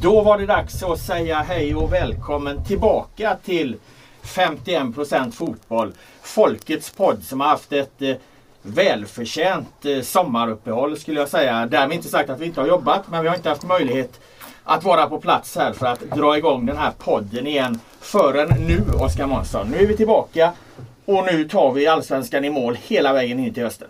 Då var det dags att säga hej och välkommen tillbaka till 51% fotboll. Folkets podd som har haft ett eh, välförtjänt eh, sommaruppehåll skulle jag säga. Därmed inte sagt att vi inte har jobbat men vi har inte haft möjlighet att vara på plats här för att dra igång den här podden igen förrän nu Oskar Månsson. Nu är vi tillbaka och nu tar vi Allsvenskan i mål hela vägen in till hösten.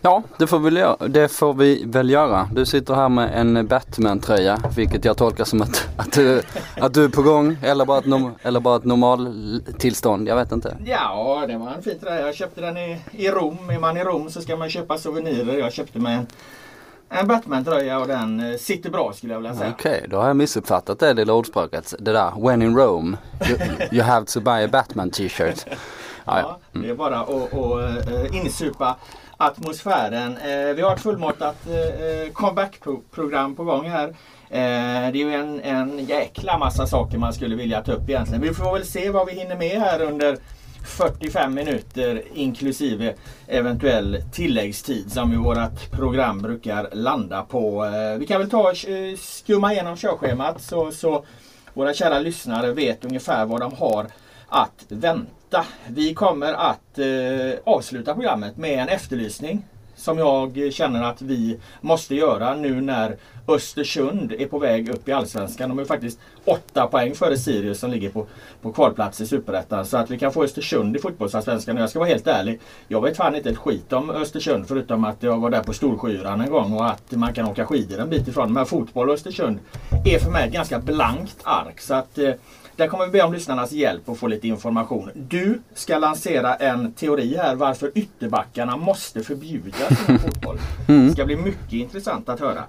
Ja, det får, vi, det får vi väl göra. Du sitter här med en Batman-tröja, vilket jag tolkar som att, att, du, att du är på gång eller bara ett, norm, eller bara ett normaltillstånd. Jag vet inte. Ja, det var en fin tröja. Jag köpte den i, i Rom. Är man i Rom så ska man köpa souvenirer. Jag köpte mig en en Batman-tröja och den eh, sitter bra skulle jag vilja säga. Okej, okay, då har jag missuppfattat det lilla ordspråket. Det där, when in Rome, you, you have to buy a Batman t-shirt. ja, mm. det är bara att, att uh, insupa atmosfären. Eh, vi har ett fullmatat eh, eh comeback-program på gång här. Eh, det är ju en, en jäkla massa saker man skulle vilja ta upp egentligen. Vi får väl se vad vi hinner med här under 45 minuter inklusive eventuell tilläggstid som ju vårt program brukar landa på. Vi kan väl ta skumma igenom körschemat så, så våra kära lyssnare vet ungefär vad de har att vänta. Vi kommer att eh, avsluta programmet med en efterlysning som jag känner att vi måste göra nu när Östersund är på väg upp i Allsvenskan. De är faktiskt åtta poäng före Sirius som ligger på, på kvalplats i Superettan. Så att vi kan få Östersund i fotbollsallsvenskan. Jag ska vara helt ärlig. Jag vet fan inte ett skit om Östersund förutom att jag var där på Storsjöyran en gång och att man kan åka skidor en bit ifrån. Men fotboll och Östersund är för mig ett ganska blankt ark. Så att eh, där kommer vi be om lyssnarnas hjälp och få lite information. Du ska lansera en teori här varför ytterbackarna måste förbjudas inom fotboll. Mm. Det ska bli mycket intressant att höra.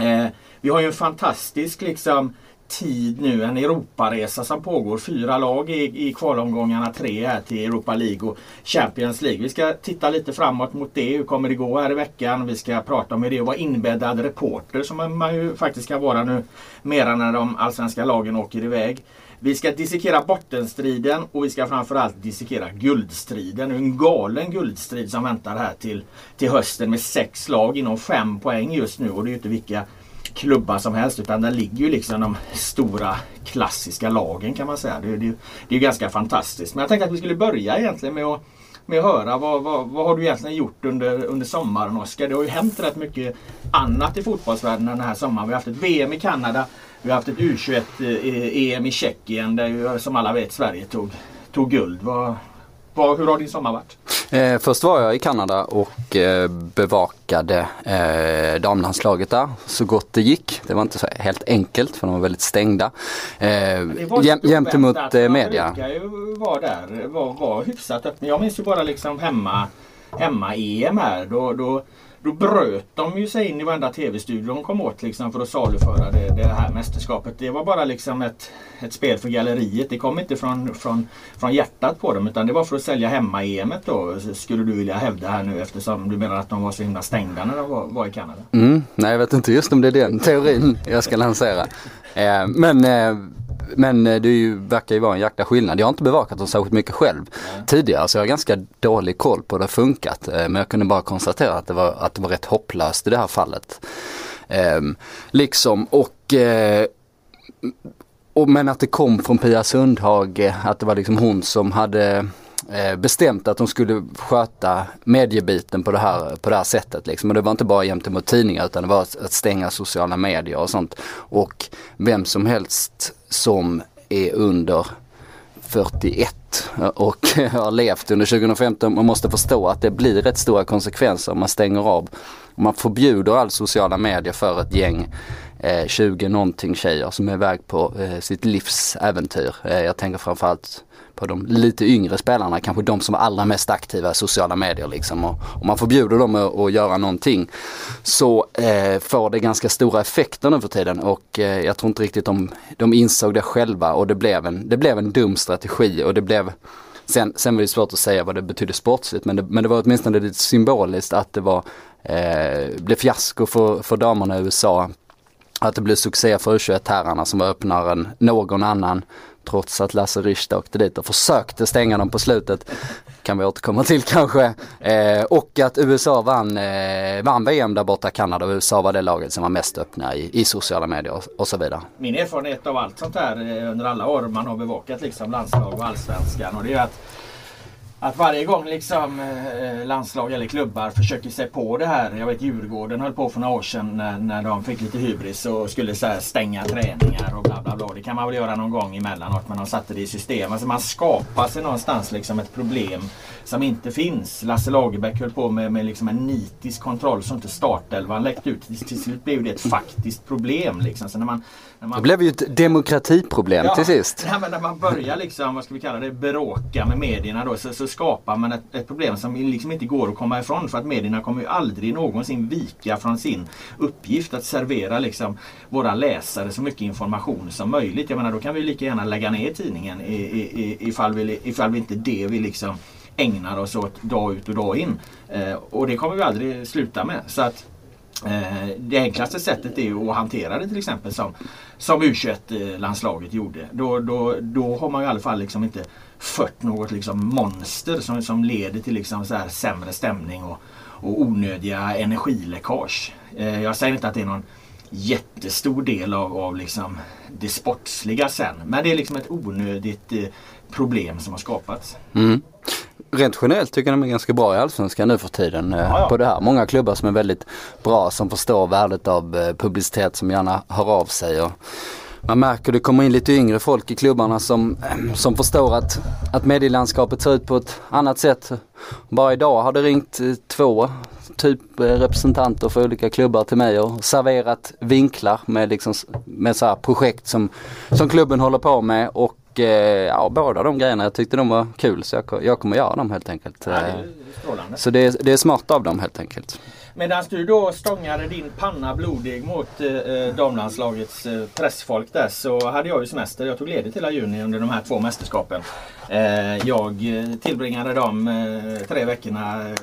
Eh, vi har ju en fantastisk liksom tid nu, en Europaresa som pågår. Fyra lag i, i kvalomgångarna, tre här till Europa League och Champions League. Vi ska titta lite framåt mot det. Hur kommer det gå här i veckan? Vi ska prata om hur det är att vara inbäddad reporter som man ju faktiskt kan vara nu mera när de allsvenska lagen åker iväg. Vi ska dissekera bottenstriden och vi ska framförallt dissekera guldstriden. En galen guldstrid som väntar här till, till hösten med sex lag inom fem poäng just nu. Och det är ju inte vilka klubbar som helst utan där ligger ju liksom de stora klassiska lagen kan man säga. Det, det, det är ganska fantastiskt. Men jag tänkte att vi skulle börja egentligen med att med att höra vad, vad, vad har du egentligen gjort under, under sommaren Oskar? Det har ju hänt rätt mycket annat i fotbollsvärlden den här sommaren. Vi har haft ett VM i Kanada. Vi har haft ett U21-EM eh, i Tjeckien där ju som alla vet Sverige tog, tog guld. Vad, vad, hur har din sommar varit? Eh, först var jag i Kanada och eh, bevakade eh, damlandslaget där så gott det gick. Det var inte så helt enkelt för de var väldigt stängda. Eh, jäm, gentemot eh, media. Brukar ju vara där, var, var hyfsat öppen. Jag minns ju bara liksom hemma hemma-EM här. Då, då då bröt de ju sig in i varenda tv-studio de kom åt liksom för att saluföra det, det här mästerskapet. Det var bara liksom ett, ett spel för galleriet. Det kom inte från, från, från hjärtat på dem utan det var för att sälja hemma-EM då. Skulle du vilja hävda här nu eftersom du menar att de var så himla stängda när de var, var i Kanada? Mm, nej jag vet inte just om det är den teorin jag ska lansera. Eh, men eh, men eh, det ju, verkar ju vara en jäkla skillnad. Jag har inte bevakat dem särskilt mycket själv mm. tidigare så jag har ganska dålig koll på hur det har funkat. Eh, men jag kunde bara konstatera att det var, att det var rätt hopplöst i det här fallet. Eh, liksom och eh, och men att det kom från Pia Sundhage, att det var liksom hon som hade Eh, bestämt att de skulle sköta mediebiten på det här, på det här sättet. Liksom. Och det var inte bara gentemot tidningar utan det var att, stänga sociala medier och sånt. Och vem som helst som är under 41 och har levt under 2015 man måste förstå att det blir rätt stora konsekvenser om man stänger av. Om man förbjuder all sociala medier för ett gäng eh, 20 någonting tjejer som är iväg på eh, sitt livs äventyr. Eh, jag tänker framförallt på de lite yngre spelarna, kanske de som är allra mest aktiva i sociala medier liksom. Och om man förbjuder dem att, att göra någonting så eh, får det ganska stora effekter nu för tiden och eh, jag tror inte riktigt de, de insåg det själva och det blev, en, det blev en dum strategi och det blev Sen, sen var det svårt att säga vad det betydde sportsligt men det, men det var åtminstone lite symboliskt att det var, eh, blev fiasko för, för damerna i USA. Att det blev succé för U21-herrarna som var öppnare än någon annan trots att Lasse Richter åkte dit och försökte stänga dem på slutet. kan vi återkomma till kanske. Eh, och att USA vann, eh, vann VM där borta, Kanada och USA var det laget som var mest öppna i, i sociala medier och, och, så vidare. Min erfarenhet av allt sånt här eh, under alla år man har bevakat liksom landslag och allsvenskan och det är att att varje gång liksom eh, landslag eller klubbar försöker sig på det här. Jag vet Djurgården höll på för några år sedan när, när de fick lite hybris och skulle så stänga träningar och bla bla bla. Det kan man väl göra någon gång emellanåt men de satte det i system. Alltså man skapar sig någonstans liksom ett problem som inte finns. Lasse Lagerbäck höll på med, med liksom en nitisk kontroll så inte startelvan läckte ut. Till slut blev det ett faktiskt problem. Liksom. Så när man, när man... Det blev ju ett demokratiproblem ja, till sist. Ja, men när man börjar liksom, vad ska vi kalla det, bråka med medierna då så, så skapar man ett, ett, problem som liksom inte går att komma ifrån. För att medierna kommer ju aldrig någonsin vika från sin uppgift att servera liksom våra läsare så mycket information som möjligt. Jag menar då kan vi lika gärna lägga ner tidningen i, i, ifall, vi, ifall vi inte det vi liksom ägnar oss åt dag ut och dag in. Eh, och det kommer vi aldrig sluta med. Så att eh, Det enklaste sättet är att hantera det till exempel som, som U21-landslaget gjorde. Då, då, då har man i alla fall liksom inte fört något liksom monster som, som leder till liksom så här sämre stämning och, och onödiga energiläckage. Eh, jag säger inte att det är någon jättestor del av, av liksom det sportsliga sen. Men det är liksom ett onödigt eh, problem som har skapats. Mm rent generellt tycker jag de är ganska bra i Allsvenskan nu för tiden eh, ja, ja. på det här. Många klubbar som är väldigt bra som förstår värdet av eh, publicitet som gärna hör av sig. Och man märker det kommer in lite yngre folk i klubbarna som, som förstår att, att medielandskapet ser ut på ett annat sätt. Bara idag har det ringt eh, två typ representanter för olika klubbar till mig och serverat vinklar med, liksom, med så projekt som, som klubben håller på med och Eh, ja, båda de grejerna, jag tyckte de var kul så jag, jag kommer göra dem helt enkelt. Ja, det är så det är, det är smart av dem helt enkelt. Medan du då stångade din panna blodig mot eh, eh, damlandslagets eh, pressfolk där så hade jag ju semester. Jag tog ledigt hela juni under de här två mästerskapen. Eh, jag eh, tillbringade de eh, tre veckorna eh,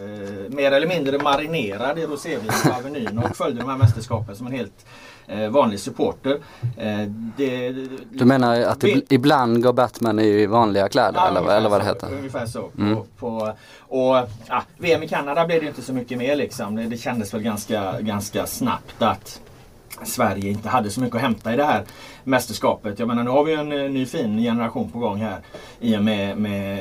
mer eller mindre marinerad i rosévin på Avenyn och följde de här mästerskapen som en helt eh, vanlig supporter. Eh, det, du menar att det, ibland går Batman i vanliga kläder ja, eller, eller vad det heter? Ungefär så. Mm. På, på, och ja, VM i Kanada blev det inte så mycket mer liksom. Det, det kändes väl ganska, ganska snabbt att Sverige inte hade så mycket att hämta i det här mästerskapet. Jag menar nu har vi en eh, ny fin generation på gång här i och med, med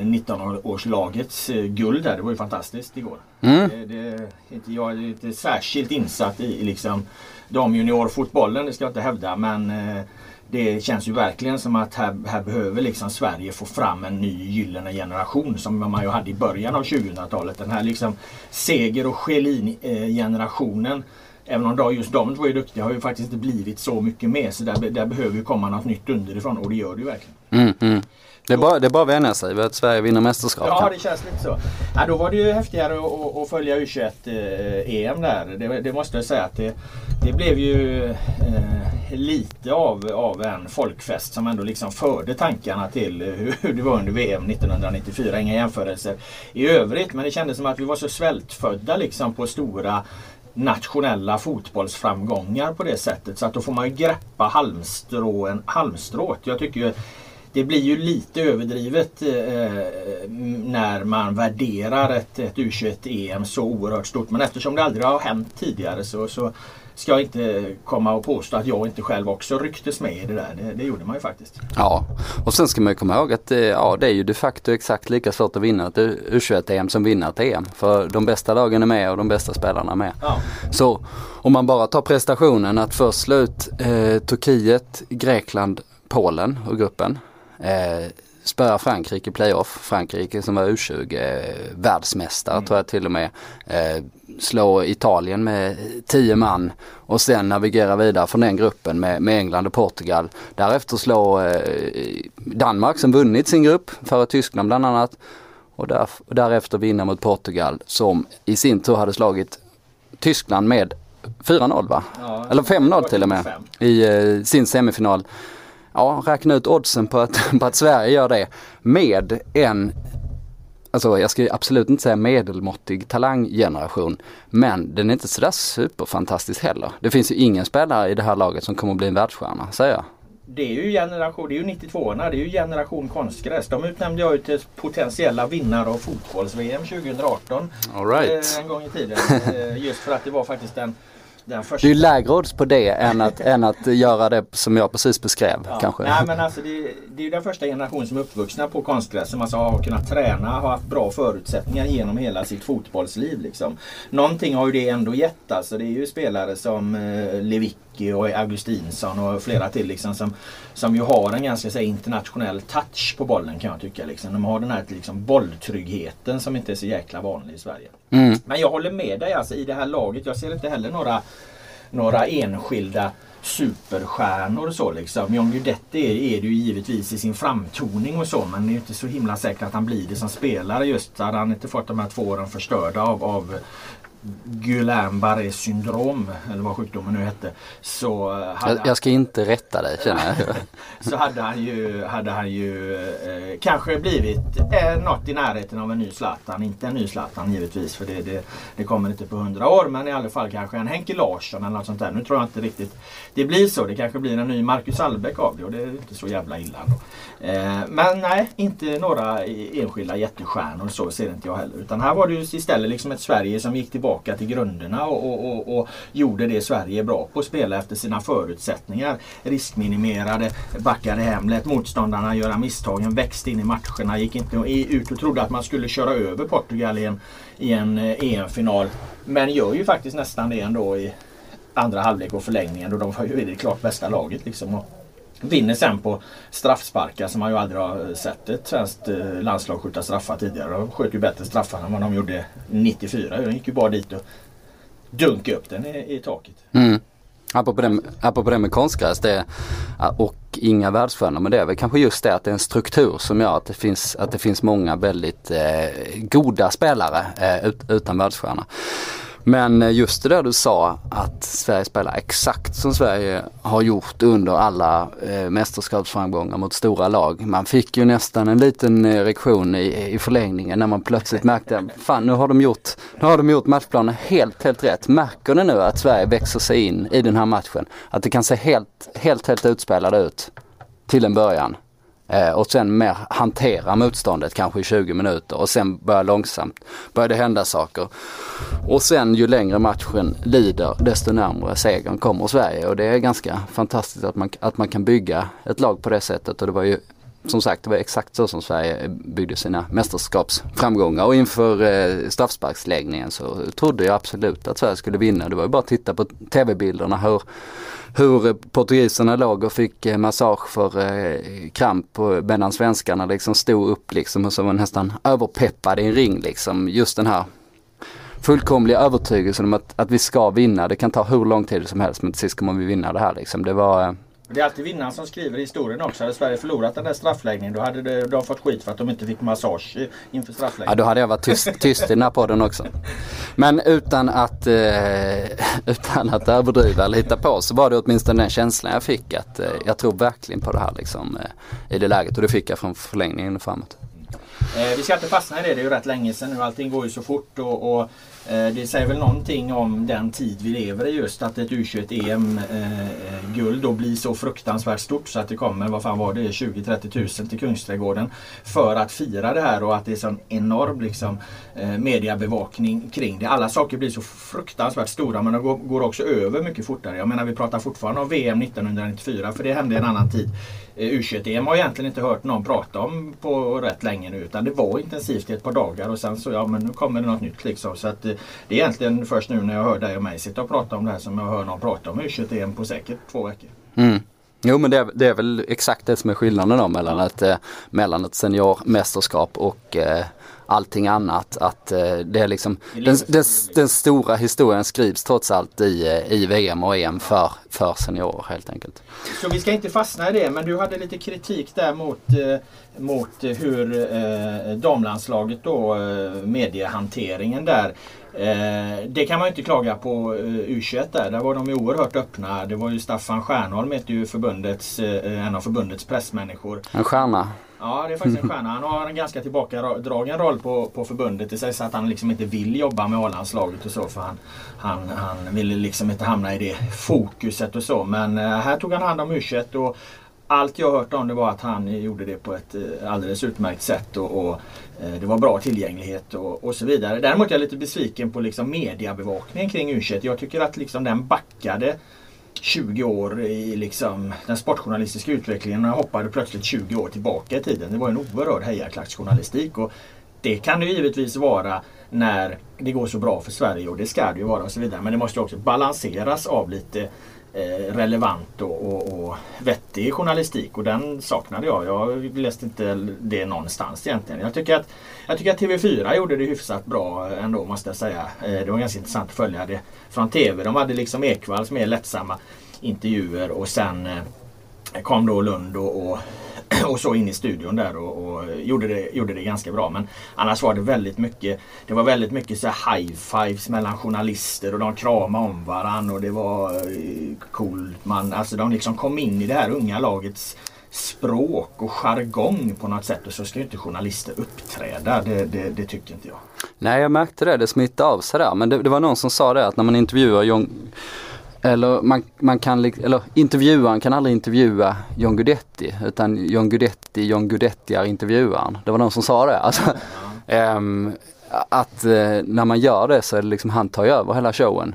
eh, 19-årslagets eh, guld där. Det var ju fantastiskt igår. Mm. Det, det, jag är inte särskilt insatt i liksom damjuniorfotbollen, det ska jag inte hävda. Men eh, det känns ju verkligen som att här, här behöver liksom Sverige få fram en ny gyllene generation som man ju hade i början av 2000-talet. Den här liksom Seger och Schelin-generationen. Även om då just de två är duktiga har ju faktiskt inte blivit så mycket mer. Så där, där behöver ju komma något nytt underifrån och det gör det ju verkligen. Mm, mm. Det är, bara, det är bara att vänja sig vid att Sverige vinner mästerskap. Ja, det känns lite så. Ja, då var det ju häftigare att, att följa U21-EM eh, där. Det, det, måste jag säga att det, det blev ju eh, lite av, av en folkfest som ändå liksom förde tankarna till hur, hur det var under VM 1994. Inga jämförelser i övrigt men det kändes som att vi var så svältfödda liksom på stora nationella fotbollsframgångar på det sättet. Så att då får man ju greppa halmstrån, halmstrået. Jag tycker ju det blir ju lite överdrivet eh, när man värderar ett, ett U21-EM så oerhört stort. Men eftersom det aldrig har hänt tidigare så, så ska jag inte komma och påstå att jag inte själv också rycktes med i det där. Det, det gjorde man ju faktiskt. Ja, och sen ska man ju komma ihåg att ja, det är ju de facto exakt lika svårt att vinna ett U21-EM som vinna ett EM. För de bästa lagen är med och de bästa spelarna är med. Ja. Så om man bara tar prestationen att först slå ut eh, Turkiet, Grekland, Polen och gruppen. Eh, spöar Frankrike i playoff. Frankrike som var U20 eh, världsmästare mm. tror jag till och med. Eh, slå Italien med 10 man och sen navigera vidare från den gruppen med, med England och Portugal. Därefter slå eh, Danmark som vunnit sin grupp, före Tyskland bland annat. Och, där, och därefter vinna mot Portugal som i sin tur hade slagit Tyskland med 4-0 va? Ja, Eller 5-0 till och med i eh, sin semifinal ja, räkna ut oddsen på att, på att Sverige gör det med en Alltså jag ska absolut inte säga medelmåttig talanggeneration. Men den är inte sådär superfantastisk heller. Det finns ju ingen spelare i det här laget som kommer att bli en världsstjärna, säger jag. det är ju generation, det är ju 92orna, det är ju generation konstgräs. De utnämnde jag ju till potentiella vinnare av fotbolls-VM 2018. All right. Eh, en gång i tiden. Eh, just för att det var faktiskt första... Det är ju lägre odds på det än att, än att göra det som jag precis beskrev ja. kanske. Nej men alltså det, det är ju den första generationen som är uppvuxna på konstgräs som alltså har kunnat träna, har haft bra förutsättningar genom hela sitt fotbollsliv. Liksom. Någonting har ju det ändå gett alltså. Det är ju spelare som eh, Lewicki och Augustinsson och flera till liksom, som, som ju har en ganska här, internationell touch på bollen kan jag tycka. Liksom. De har den här liksom, bolltryggheten som inte är så jäkla vanlig i Sverige. Mm. Men jag håller med dig alltså i det här laget. Jag ser inte heller några, några enskilda superstjärnor och så liksom. John Guidetti är, är det ju givetvis i sin framtoning och så men det är inte så himla säkert att han blir det som spelare just. Hade han inte fått de här två åren förstörda av, av Guillain-Barré syndrom eller vad sjukdomen nu hette. Så hade jag, jag ska inte rätta dig känner jag. så hade han ju, hade han ju eh, kanske blivit eh, något i närheten av en ny Zlatan. Inte en ny Zlatan givetvis för det, det, det, kommer inte på hundra år men i alla fall kanske en Henke Larsson eller något sånt där. Nu tror jag inte riktigt det blir så. Det kanske blir en ny Marcus Albeck av det och det är inte så jävla illa. Eh, men nej, inte några e- enskilda jättestjärnor så ser inte jag heller. Utan här var det ju istället liksom ett Sverige som gick tillbaka till grunderna och, och, och, och gjorde det Sverige är bra på. Spela efter sina förutsättningar. Riskminimerade, backade hem, lät motståndarna göra misstagen, växte in i matcherna, gick inte ut och trodde att man skulle köra över Portugal i en, i en eh, EM-final. Men gör ju faktiskt nästan det ändå i andra halvlek och förlängningen och de var ju det klart bästa laget. Liksom. Vinner sen på straffsparkar som man ju aldrig har sett ett svenskt eh, landslag skjuta straffar tidigare. De sköt ju bättre straffar än vad de gjorde 94. De gick ju bara dit och dunkade upp den i, i taket. Mm. Apropå det, apropå det med konstgräs det, och inga världsstjärnor men det är väl kanske just det att det är en struktur som gör att det finns, att det finns många väldigt eh, goda spelare eh, ut, utan världsstjärna. Men eh, just det där du sa att Sverige spelar exakt som Sverige har gjort under alla eh, mästerskapsframgångar mot stora lag. Man fick ju nästan en liten eh, erektion i, i förlängningen när man plötsligt märkte, fan nu har de gjort, nu har de gjort matchplanen helt, helt rätt. Märker ni nu att Sverige växer sig in i den här matchen? Att det kan se helt, helt, helt utspelade ut till en början. Eh, och sen mer hantera motståndet kanske i 20 minuter och sen börja långsamt, börja det hända saker. Och sen ju längre matchen lider desto närmare segern kommer Sverige och det är ganska fantastiskt att man, att man kan bygga ett lag på det sättet och det var ju som sagt, det var exakt så som Sverige byggde sina mästerskapsframgångar och inför eh, straffsparksläggningen så trodde jag absolut att Sverige skulle vinna. Det var ju bara att titta på tv-bilderna hur hur eh, portugiserna låg och fick eh, massage för eh, kramp medan svenskarna liksom stod upp liksom och så var nästan överpeppade i en ring liksom. Just den här fullkomliga övertygelsen om att, att vi ska vinna. Det kan ta hur lång tid som helst men till sist kommer vi vinna det här liksom. Det var eh, det är alltid vinnaren som skriver historien också. Hade Sverige förlorat den där straffläggningen då hade de fått skit för att de inte fick massage inför straffläggningen. Ja då hade jag varit tyst, tyst i den här podden också. Men utan att, eh, utan att överdriva eller hitta på så var det åtminstone den känslan jag fick att eh, jag tror verkligen på det här liksom, eh, i det läget och det fick jag från förlängningen och framåt. Eh, vi ska inte fastna i det, det är ju rätt länge sedan nu. Allting går ju så fort och, och Eh, det säger väl någonting om den tid vi lever i just att ett U21-EM-guld eh, då blir så fruktansvärt stort så att det kommer, vad fan var det, 20-30 000 till Kungsträdgården för att fira det här och att det är sån enorm liksom, eh, mediebevakning kring det. Alla saker blir så fruktansvärt stora men de går, går också över mycket fortare. Jag menar vi pratar fortfarande om VM 1994 för det hände i en annan tid. Eh, U21-EM har jag egentligen inte hört någon prata om på rätt länge nu utan det var intensivt i ett par dagar och sen så ja men nu kommer det något nytt liksom. Så att eh, det är egentligen först nu när jag hör dig och mig sitta och prata om det här som jag hör någon prata om U21 på säkert två veckor. Mm. Jo men det är, det är, väl exakt det som är skillnaden då mellan ett, eh, mellan ett seniormästerskap och eh, allting annat. Att eh, det är liksom den, den, den, stora historien skrivs trots allt i, eh, i VM och EM för, för seniorer helt enkelt. Så vi ska inte fastna i det men du hade lite kritik där mot, eh, mot hur damlandslaget då, eh, mediehanteringen där. Eh, det kan man inte klaga på eh, U21 där. Där var de ju oerhört öppna. Det var ju Staffan Stjernholm, heter ju förbundets, eh, en av förbundets pressmänniskor. En stjärna. Ja, det är faktiskt en stjärna. Han har en ganska tillbakadragen roll på, på förbundet. Det sägs att han liksom inte vill jobba med A-landslaget och så för han, han, han ville liksom inte hamna i det fokuset och så. Men eh, här tog han hand om U21 och allt jag hört om det var att han gjorde det på ett eh, alldeles utmärkt sätt och, och eh, det var bra tillgänglighet och, och, så vidare. Däremot är jag lite besviken på liksom mediebevakningen kring u Jag tycker att liksom den backade 20 år i liksom den sportjournalistiska utvecklingen och hoppade plötsligt 20 år tillbaka i tiden. Det var en oerhörd hejarklacksjournalistik. Och det kan det givetvis vara när det går så bra för Sverige och det ska det ju vara och så vidare. Men det måste också balanseras av lite Eh, relevant och, och, och, vettig journalistik och den saknade jag. Jag läste inte det någonstans egentligen. Jag tycker att, jag tycker att TV4 gjorde det hyfsat bra ändå måste jag säga. Eh, det var ganska intressant att följa det från TV. De hade liksom Ekvalls mer lättsamma intervjuer och sen eh, kom då Lund och, och och så in i studion där och, och, gjorde, det, gjorde det ganska bra. Men annars var det väldigt mycket Det var väldigt mycket så high fives mellan journalister och de kramade om varandra och det var eh, coolt. Man, alltså de liksom kom in i det här unga lagets språk och jargong på något sätt och så ska ju inte journalister uppträda. Det, det, det tycker inte jag. Nej jag märkte det, det smittade av sig där. Men det, det var någon som sa det att när man intervjuar John eller man, man kan, eller intervjuaren kan aldrig intervjua John Guidetti utan John Guidetti, John Guidetti är intervjuaren. Det var någon som sa det. Alltså, um, att uh, när man gör det så är det liksom han tar över hela showen.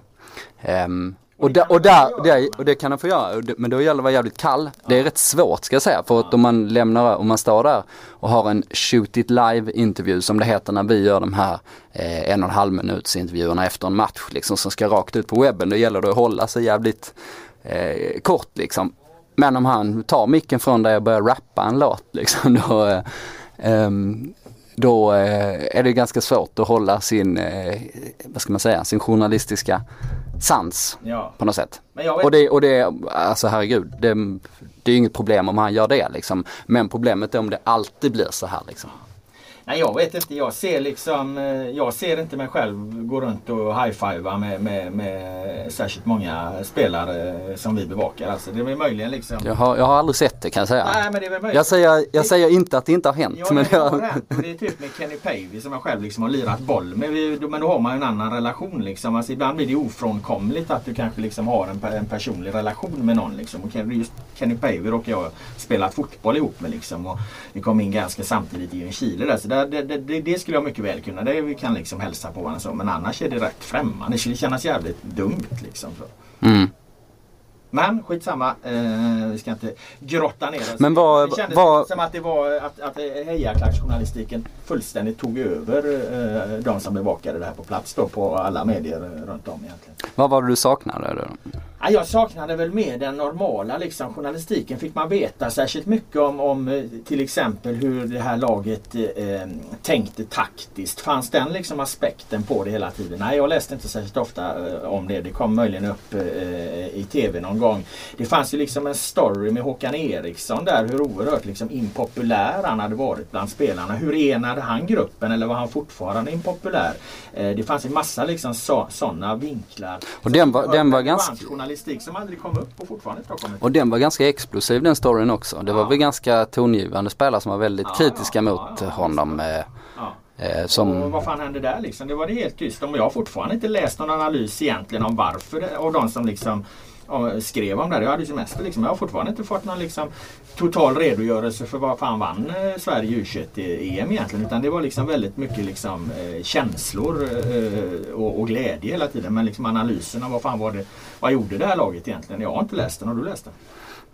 Um, och, da, och, där, det, och det kan han få göra, men då gäller det att vara jävligt kall. Det är rätt svårt ska jag säga, för att om man lämnar, om man står där och har en shoot it live intervju som det heter när vi gör de här eh, en och en halv minuts intervjuerna efter en match liksom som ska rakt ut på webben. Då gäller det att hålla sig jävligt eh, kort liksom. Men om han tar micken från dig och börjar rappa en låt liksom då, eh, um, då eh, är det ganska svårt att hålla sin, eh, vad ska man säga, sin journalistiska sans ja. på något sätt. och det, och det, alltså herregud, det, det är inget problem om han gör det liksom. Men problemet är om det alltid blir så här liksom. Nej jag vet inte. Jag ser liksom eh, Jag ser inte mig själv gå runt och high-fiva med, med, med särskilt många spelare som vi bevakar. Alltså det är möjligen liksom jag har, jag har aldrig sett det kan jag säga. Nej, men det är väl jag säger, jag säger inte att det inte har hänt. Ja, men det, har hänt. det är typ med Kenny Pavey som jag själv liksom har lirat boll med. Men då har man en annan relation liksom. Alltså ibland blir det ofrånkomligt att du kanske liksom har en, en personlig relation med någon liksom. Och just Kenny Pavey råkar jag spelat fotboll ihop med liksom. Och vi kom in ganska samtidigt i en Chile där. Så det, det, det, det, skulle jag mycket väl kunna. Det vi kan liksom hälsa på varandra så. Men annars är det rätt främmande. Det skulle kännas jävligt dumt liksom. Mm. Men skitsamma. Eh, vi ska inte grotta ner oss. Men vad, det kändes vad... som att det var att, att hejaklacksjournalistiken fullständigt tog över eh, de som bevakade det här på plats då på alla medier runt om egentligen. Vad var det du saknade då? Ja, jag saknade väl mer den normala liksom, journalistiken. Fick man veta särskilt mycket om, om eh, till exempel hur det här laget eh, tänkte taktiskt. Fanns den liksom aspekten på det hela tiden? Nej, jag läste inte särskilt ofta eh, om det. Det kom möjligen upp eh, i TV någon gång. Det fanns ju liksom en story med Håkan Eriksson där. Hur oerhört liksom, impopulär han hade varit bland spelarna. Hur enade han gruppen eller var han fortfarande impopulär? Eh, det fanns en massa liksom, sådana vinklar. Och den var, den var ganska journalistik som aldrig kom upp och fortfarande inte har kommit Och den var ganska explosiv den storyn också. Det ja. var väl ganska tongivande spelare som var väldigt ja, kritiska ja, mot honom. Eh, eh, som... Och vad fan hände där liksom? Det var det helt tyst om. Jag har fortfarande inte läst någon analys egentligen om varför det, och de som liksom skrev om det. Jag hade semester liksom. Jag har fortfarande inte fått någon liksom, total redogörelse för vad fan vann eh, Sverige U21-EM egentligen. Utan det var liksom väldigt mycket liksom, eh, känslor eh, och, och, glädje hela tiden. Men liksom analysen av vad fan var det, vad gjorde det här laget egentligen? Jag har inte läst den. Har du läst den?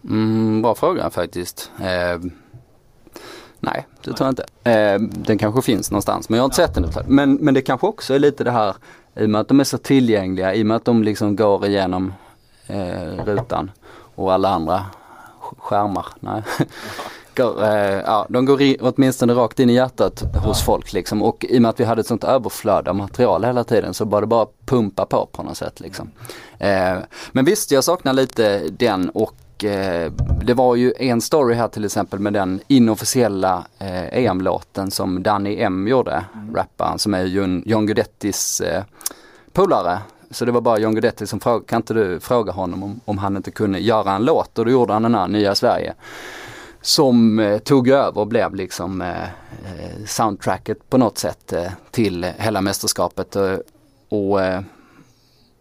Mm, bra fråga faktiskt. Eh, nej, det tror jag inte. Eh, den kanske finns någonstans men jag har inte ja. sett den. Men, men det kanske också är lite det här i och med att de är så tillgängliga, i och med att de liksom går igenom eh, rutan och alla andra skärmar. Nej. går, eh, ja, de går i, åtminstone rakt in i hjärtat hos folk liksom och i och med att vi hade ett sånt överflöd av material hela tiden så var det bara pumpa på på något sätt liksom. Eh, men visst, jag saknar lite den och eh, det var ju en story här till exempel med den inofficiella eh, EM-låten som Danny M gjorde, mm. rapparen som är John, John Guidettis eh, polare så det var bara John Guidetti som frågade, kan inte du fråga honom om, om han inte kunde göra en låt? Och då gjorde han den här Nya Sverige. Som eh, tog över och blev liksom eh, eh soundtracket på något sätt eh, till hela mästerskapet. Eh, och eh,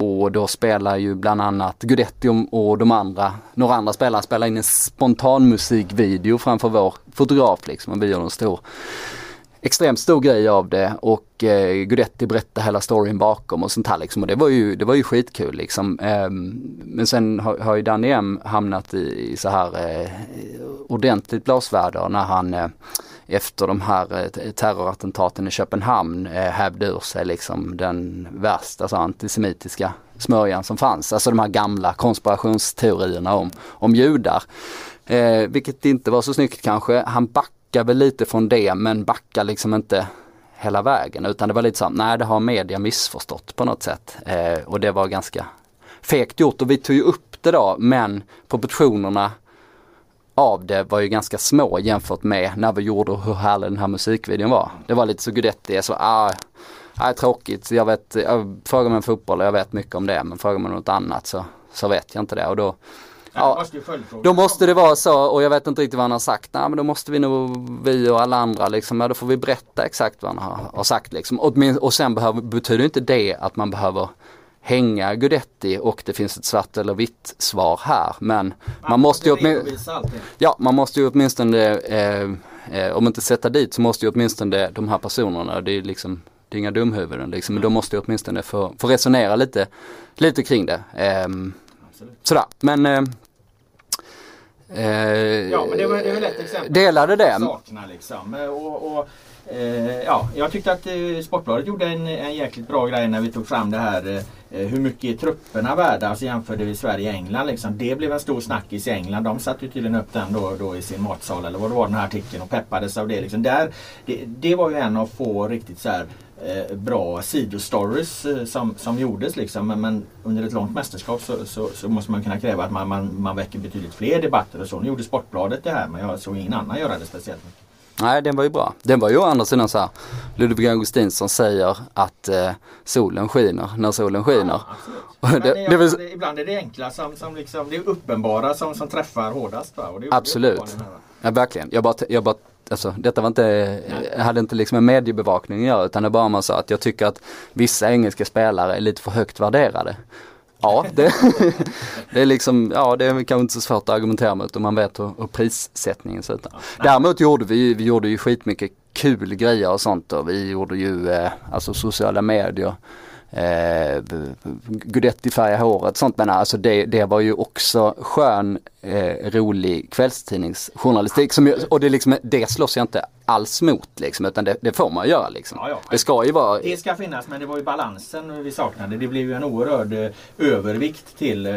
och då spelar ju bland annat Gudetti och de andra, några andra spelare spelar in en spontanmusikvideo framför vår fotograf liksom och vi gör en stor extremt stor grej av det och eh, Gudetti berättade hela storyn bakom och sånt här liksom och det var ju, det var ju skitkul liksom. Eh, men sen har, har ju Danny M hamnat i, i så här eh, ordentligt blåsväder när han eh, efter de här eh, terrorattentaten i Köpenhamn eh, hävde ur sig liksom den värsta alltså, antisemitiska smörjan som fanns. Alltså de här gamla konspirationsteorierna om, om judar. Eh, vilket inte var så snyggt kanske. Han backade backar väl lite från det men backar liksom inte hela vägen utan det var lite så nej det har media missförstått på något sätt. Eh, och det var ganska fegt gjort och vi tog ju upp det då men proportionerna av det var ju ganska små jämfört med när vi gjorde hur härlig den här musikvideon var. Det var lite så Guidetti, så, ah, ah, tråkigt, jag vet, jag, frågar mig om fotboll jag vet mycket om det men frågar man något annat så, så vet jag inte det och då Ja, då måste det vara så och jag vet inte riktigt vad han har sagt. Nej men då måste vi nog, vi och alla andra liksom, ja då får vi berätta exakt vad han har, har sagt liksom. Och, och sen behöver, betyder inte det att man behöver hänga Gudetti och det finns ett svart eller vitt svar här. Men man, man måste ju åtminstone, ja, man måste ju åtminstone, eh, eh, om inte sätta dit så måste ju åtminstone de här personerna, det är liksom det är inga dumhuvuden liksom, men de måste ju åtminstone få, få resonera lite, lite kring det. Eh, sådär, men eh, ja men det var, det var ett exempel. Delade det. Sakerna liksom. Och, och eh, ja, jag tyckte att eh, Sportbladet gjorde en, en jäkligt bra grej när vi tog fram det här eh, Eh, hur mycket är trupperna värda? Alltså jämförde vi Sverige och England. Liksom. Det blev en stor snackis i England. De satte ju tydligen upp den då, då i sin matsal eller vad det var den här artikeln och peppades av det. Liksom. Där, det, det var ju en av få riktigt så här, eh, bra sidostories eh, som, som gjordes. Liksom. Men, men, under ett långt mästerskap så, så, så, måste man kunna kräva att man, man, man väcker betydligt fler debatter och så. Nu gjorde Sportbladet det här men jag såg ingen annan göra det speciellt mycket. Nej den var ju bra. Den var ju å andra sidan så här. Ludvig Augustinsson säger att eh, solen skiner när solen skiner. Ja, det, det, det, det, ibland är det enkla som, som liksom, det är uppenbara som, som träffar hårdast. Va? Absolut. Ja verkligen. Jag bara, jag bara Alltså, detta var inte, hade inte liksom en mediebevakning att göra utan det bara man sa att jag tycker att vissa engelska spelare är lite för högt värderade. Ja, det, det är liksom, ja det är kanske inte så svårt att argumentera mot om man vet hur, hur prissättningen ser ut. Däremot gjorde vi, vi gjorde ju skitmycket kul grejer och sånt och vi gjorde ju eh, alltså sociala medier eh, Gudetti-färga håret och sånt men alltså det, det var ju också skön, eh, rolig kvällstidningsjournalistik som, och det, liksom, det slåss jag inte alls mot liksom utan det, det får man göra liksom. Ja, ja. Det ska ju vara... Det ska finnas men det var ju balansen vi saknade. Det blev ju en oerhörd eh, övervikt till eh,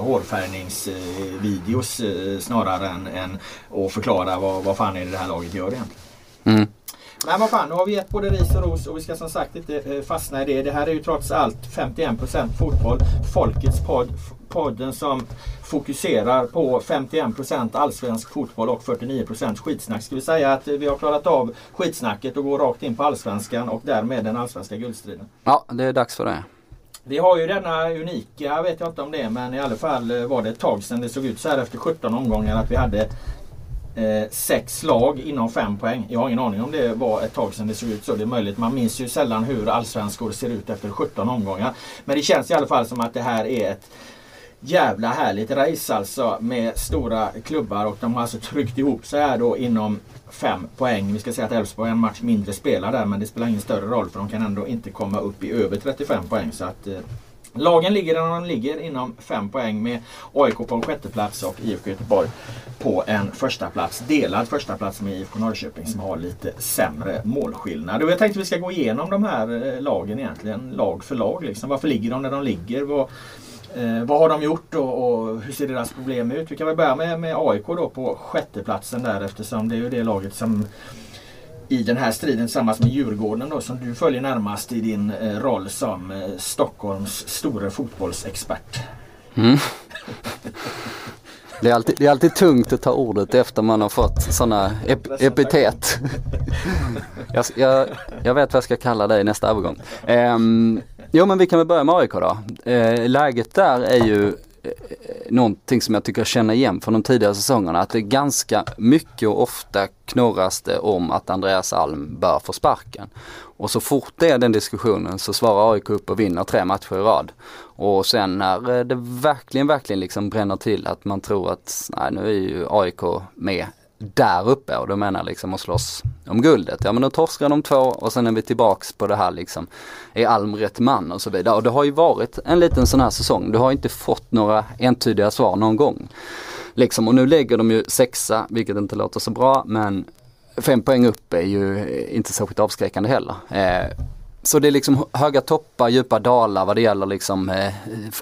hårfärgningsvideos eh, snarare än, än att förklara vad, vad fan är det, det här laget gör egentligen. Mm. Men vad fan, nu har vi gett både ris och ros och vi ska som sagt inte eh, fastna i det. Det här är ju trots allt 51% fotboll. Folkets podd. Podden som fokuserar på 51% allsvensk fotboll och 49% skitsnack. Ska vi säga att vi har klarat av skitsnacket och går rakt in på allsvenskan och därmed den allsvenska guldstriden. Ja, det är dags för det. Vi har ju denna unika, jag vet jag inte om det men i alla fall eh, var det ett tag sedan det såg ut så här efter 17 omgångar att vi hade eh, sex lag inom fem poäng. Jag har ingen aning om det var ett tag sedan det såg ut så. Det är möjligt. Man minns ju sällan hur allsvenskor ser ut efter 17 omgångar. Men det känns i alla fall som att det här är ett jävla härligt race alltså med stora klubbar och de har alltså tryckt ihop sig här då inom fem poäng. Vi ska säga att Elfsborg är en match mindre spelar där men det spelar ingen större roll för de kan ändå inte komma upp i över 35 poäng. Så att eh, Lagen ligger där de ligger inom 5 poäng med AIK på en sjätte plats och IFK Göteborg på en första plats. Delad första plats med IFK Norrköping som har lite sämre målskillnad. Och jag tänkte att vi ska gå igenom de här eh, lagen egentligen, lag för lag. Liksom. Varför ligger de där de ligger? Vad, eh, vad har de gjort och, och, hur ser deras problem ut? Vi kan väl börja med, med AIK då på sjätteplatsen där eftersom det är ju det laget som i den här striden tillsammans med Djurgården då, som du följer närmast i din eh, roll som eh, Stockholms store fotbollsexpert. Mm. Det är, alltid, det är alltid tungt att ta ordet efter man har fått sådana ep epitet. jag, jag, jag, vet vad jag ska kalla dig nästa övergång. Um, jo men vi kan väl börja med AIK då. Uh, läget där är ju någonting som jag tycker jag känner igen från de tidigare säsongerna. Att det är ganska mycket och ofta knorras det om att Andreas Alm bör få sparken. Och så fort det är den diskussionen så svarar AIK upp och vinner tre matcher i rad. Och sen när eh, det verkligen, verkligen liksom bränner till att man tror att nej, nu är ju AIK med där uppe och då menar jag liksom att slåss om guldet. Ja men då torskar de två och sen är vi tillbaks på det här liksom, är Alm rätt man och så vidare. Och det har ju varit en liten sån här säsong. Du har inte fått några entydiga svar någon gång. Liksom, och nu lägger de ju sexa, vilket inte låter så bra, men fem poäng upp är ju inte särskilt avskräckande heller. Eh, så det är liksom höga toppar, djupa dalar vad det gäller liksom eh,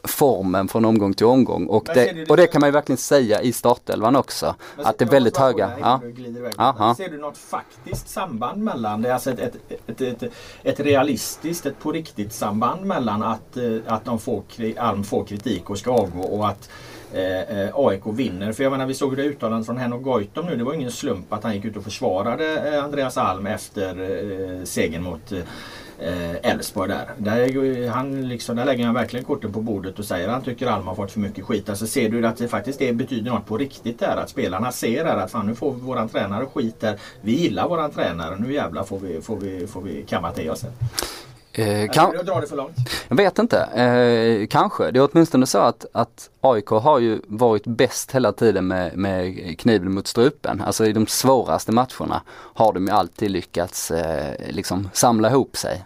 formen från omgång till omgång. Och det, och det kan man ju verkligen säga i startelvan också. Att det är väldigt höga. Ja. Ser du något faktiskt samband mellan det? Alltså ett, ett, ett, ett, ett realistiskt, ett på riktigt samband mellan att, eh, att de får, Alm får kritik och ska avgå och att eh, eh AIK vinner. För jag menar vi såg det uttalandet från Henok Goitom nu. Det var ingen slump att han gick ut och försvarade eh, Andreas Alm efter eh, segern mot Elfsborg Eh, Elfsborg där. Där, han liksom, där lägger han verkligen korten på bordet och säger att han tycker Alma har fått för mycket skit. Alltså ser du att det faktiskt det betyder något på riktigt där. Att spelarna ser här att fan nu får våran tränare skit där. Vi gillar våran tränare. Nu jävlar får vi, får vi, får vi kamma till oss. Eh, kan... Jag drar det för långt. Jag vet inte. Eh, kanske. Det är åtminstone så att, att AIK har ju varit bäst hela tiden med, med kniven mot strupen. Alltså i de svåraste matcherna har de ju alltid lyckats eh, liksom samla ihop sig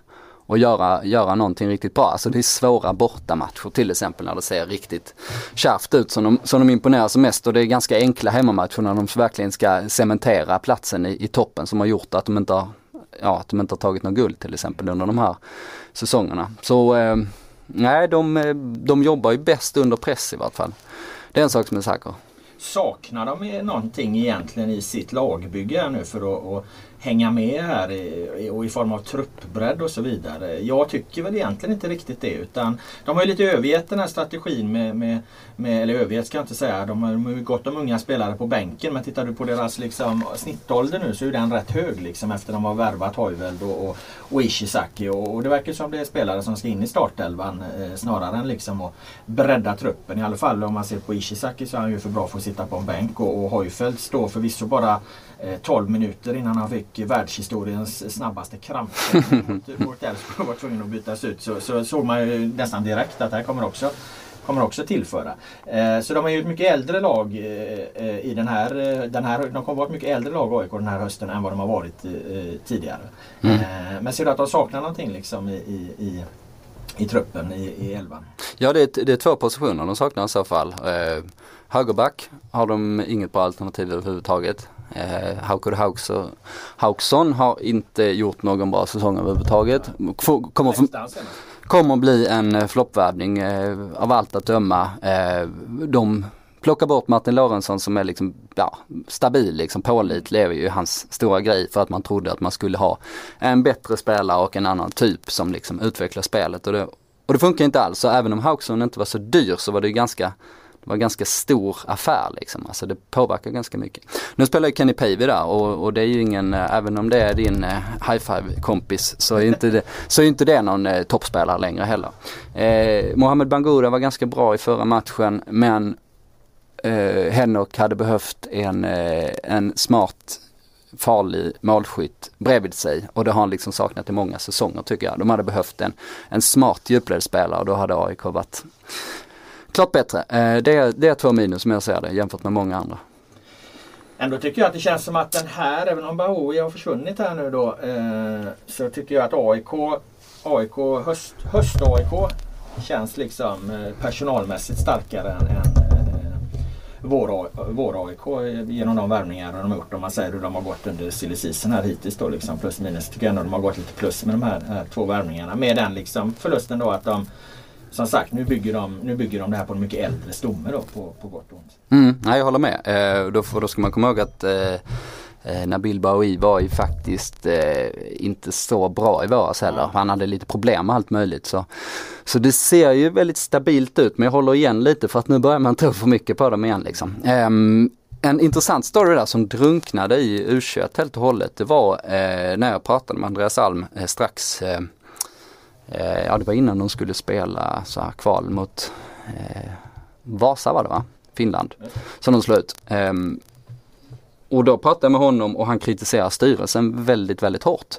och göra, göra någonting riktigt bra. Alltså det är svåra bortamatcher till exempel när det ser riktigt kärvt ut som de, som de imponerar som mest och det är ganska enkla hemmamatcher när de verkligen ska cementera platsen i, i toppen som har gjort att de inte har ja, att de inte har tagit något guld till exempel under de här säsongerna. Så eh, nej, de, eh, de jobbar ju bäst under press i vart fall. Det är en sak som är säker. Saknar de någonting egentligen i sitt lagbygge nu för att, att hänga med här i, och i form av truppbredd och så vidare. Jag tycker väl egentligen inte riktigt det utan de har ju lite övergett den här strategin med, med, med eller övergett ska jag inte säga, de har ju gott om unga spelare på bänken men tittar du på deras liksom, snittålder nu så är den rätt hög liksom efter de har värvat Hoiveld och, och, och Ishizaki och, och, det verkar som det är spelare som ska in i startelvan eh, snarare än liksom att bredda truppen. I alla fall om man ser på Ishizaki så är han ju för bra för att sitta på en bänk och, och Hoifeld står förvisso bara 12 eh, minuter innan han fick världshistoriens snabbaste kramp mot Elfsborg och var tvungen att bytas ut. Så, så såg man ju nästan direkt att det här kommer också kommer också tillföra. Eh, så de är ju ett mycket äldre lag eh, eh i den här, eh, den här, de kommer vara ett mycket äldre lag AIK den här hösten än vad de har varit eh, tidigare. Mm. men ser du att de saknar någonting liksom i, i, i i truppen i, i elvan? Ja det är, det är två positioner de saknar i så fall. Eh, högerback har de inget bra alternativ överhuvudtaget. Eh, Haukur Hauksson har inte gjort någon bra säsong överhuvudtaget. Kommer, kommer bli en eh, floppvärvning eh, av allt att döma. Eh, de plockar bort Martin Lorentzon som är liksom, ja, stabil, liksom pålitlig är ju hans stora grej för att man trodde att man skulle ha en bättre spelare och en annan typ som liksom utvecklar spelet. Och det, och det funkar inte alls, så även om Hauksson inte var så dyr så var det ganska det var en ganska stor affär liksom. Alltså det påverkar ganska mycket. Nu spelar ju Kenny Pavey där och, och, det är ju ingen, eh, även om det är din eh, high five kompis så är inte det, så är inte det någon eh, toppspelare längre heller. Eh, Mohamed Bangura var ganska bra i förra matchen men eh, Henok hade behövt en, eh, en smart farlig målskytt bredvid sig och det har han liksom saknat i många säsonger tycker jag. De hade behövt en, en smart djupledsspelare och då hade AIK varit klart bättre. Eh, det, är, det är två minus som jag ser det jämfört med många andra. Ändå tycker jag att det känns som att den här, även om Bahoui har försvunnit här nu då, eh, så tycker jag att AIK, AIK höst, höst-AIK känns liksom eh, personalmässigt starkare än, än eh, vår, vår AIK genom de värvningar de har gjort. Om man säger hur de har gått under silly season här hittills då liksom plus minus. Tycker jag ändå de har gått lite plus med de här, här två värvningarna. Med den liksom förlusten då att de som sagt, nu bygger, de, nu bygger de det här på en mycket äldre stomme då på, på gott och ont. Mm, nej, jag håller med. Eh, då, då ska man komma ihåg att eh, eh, Nabil Baoui var ju faktiskt eh, inte så bra i våras heller. Mm. Han hade lite problem med allt möjligt. Så, så det ser ju väldigt stabilt ut men jag håller igen lite för att nu börjar man tro för mycket på dem igen liksom. Eh, en intressant story där som drunknade i U21 helt och hållet det var eh, när jag pratade med Andreas Alm eh, strax Eh, ja det var innan de skulle spela så här kval mot eh, Vasa var det va? Finland. Som de slog ut. Um, och då pratade jag med honom och han kritiserar styrelsen väldigt, väldigt hårt.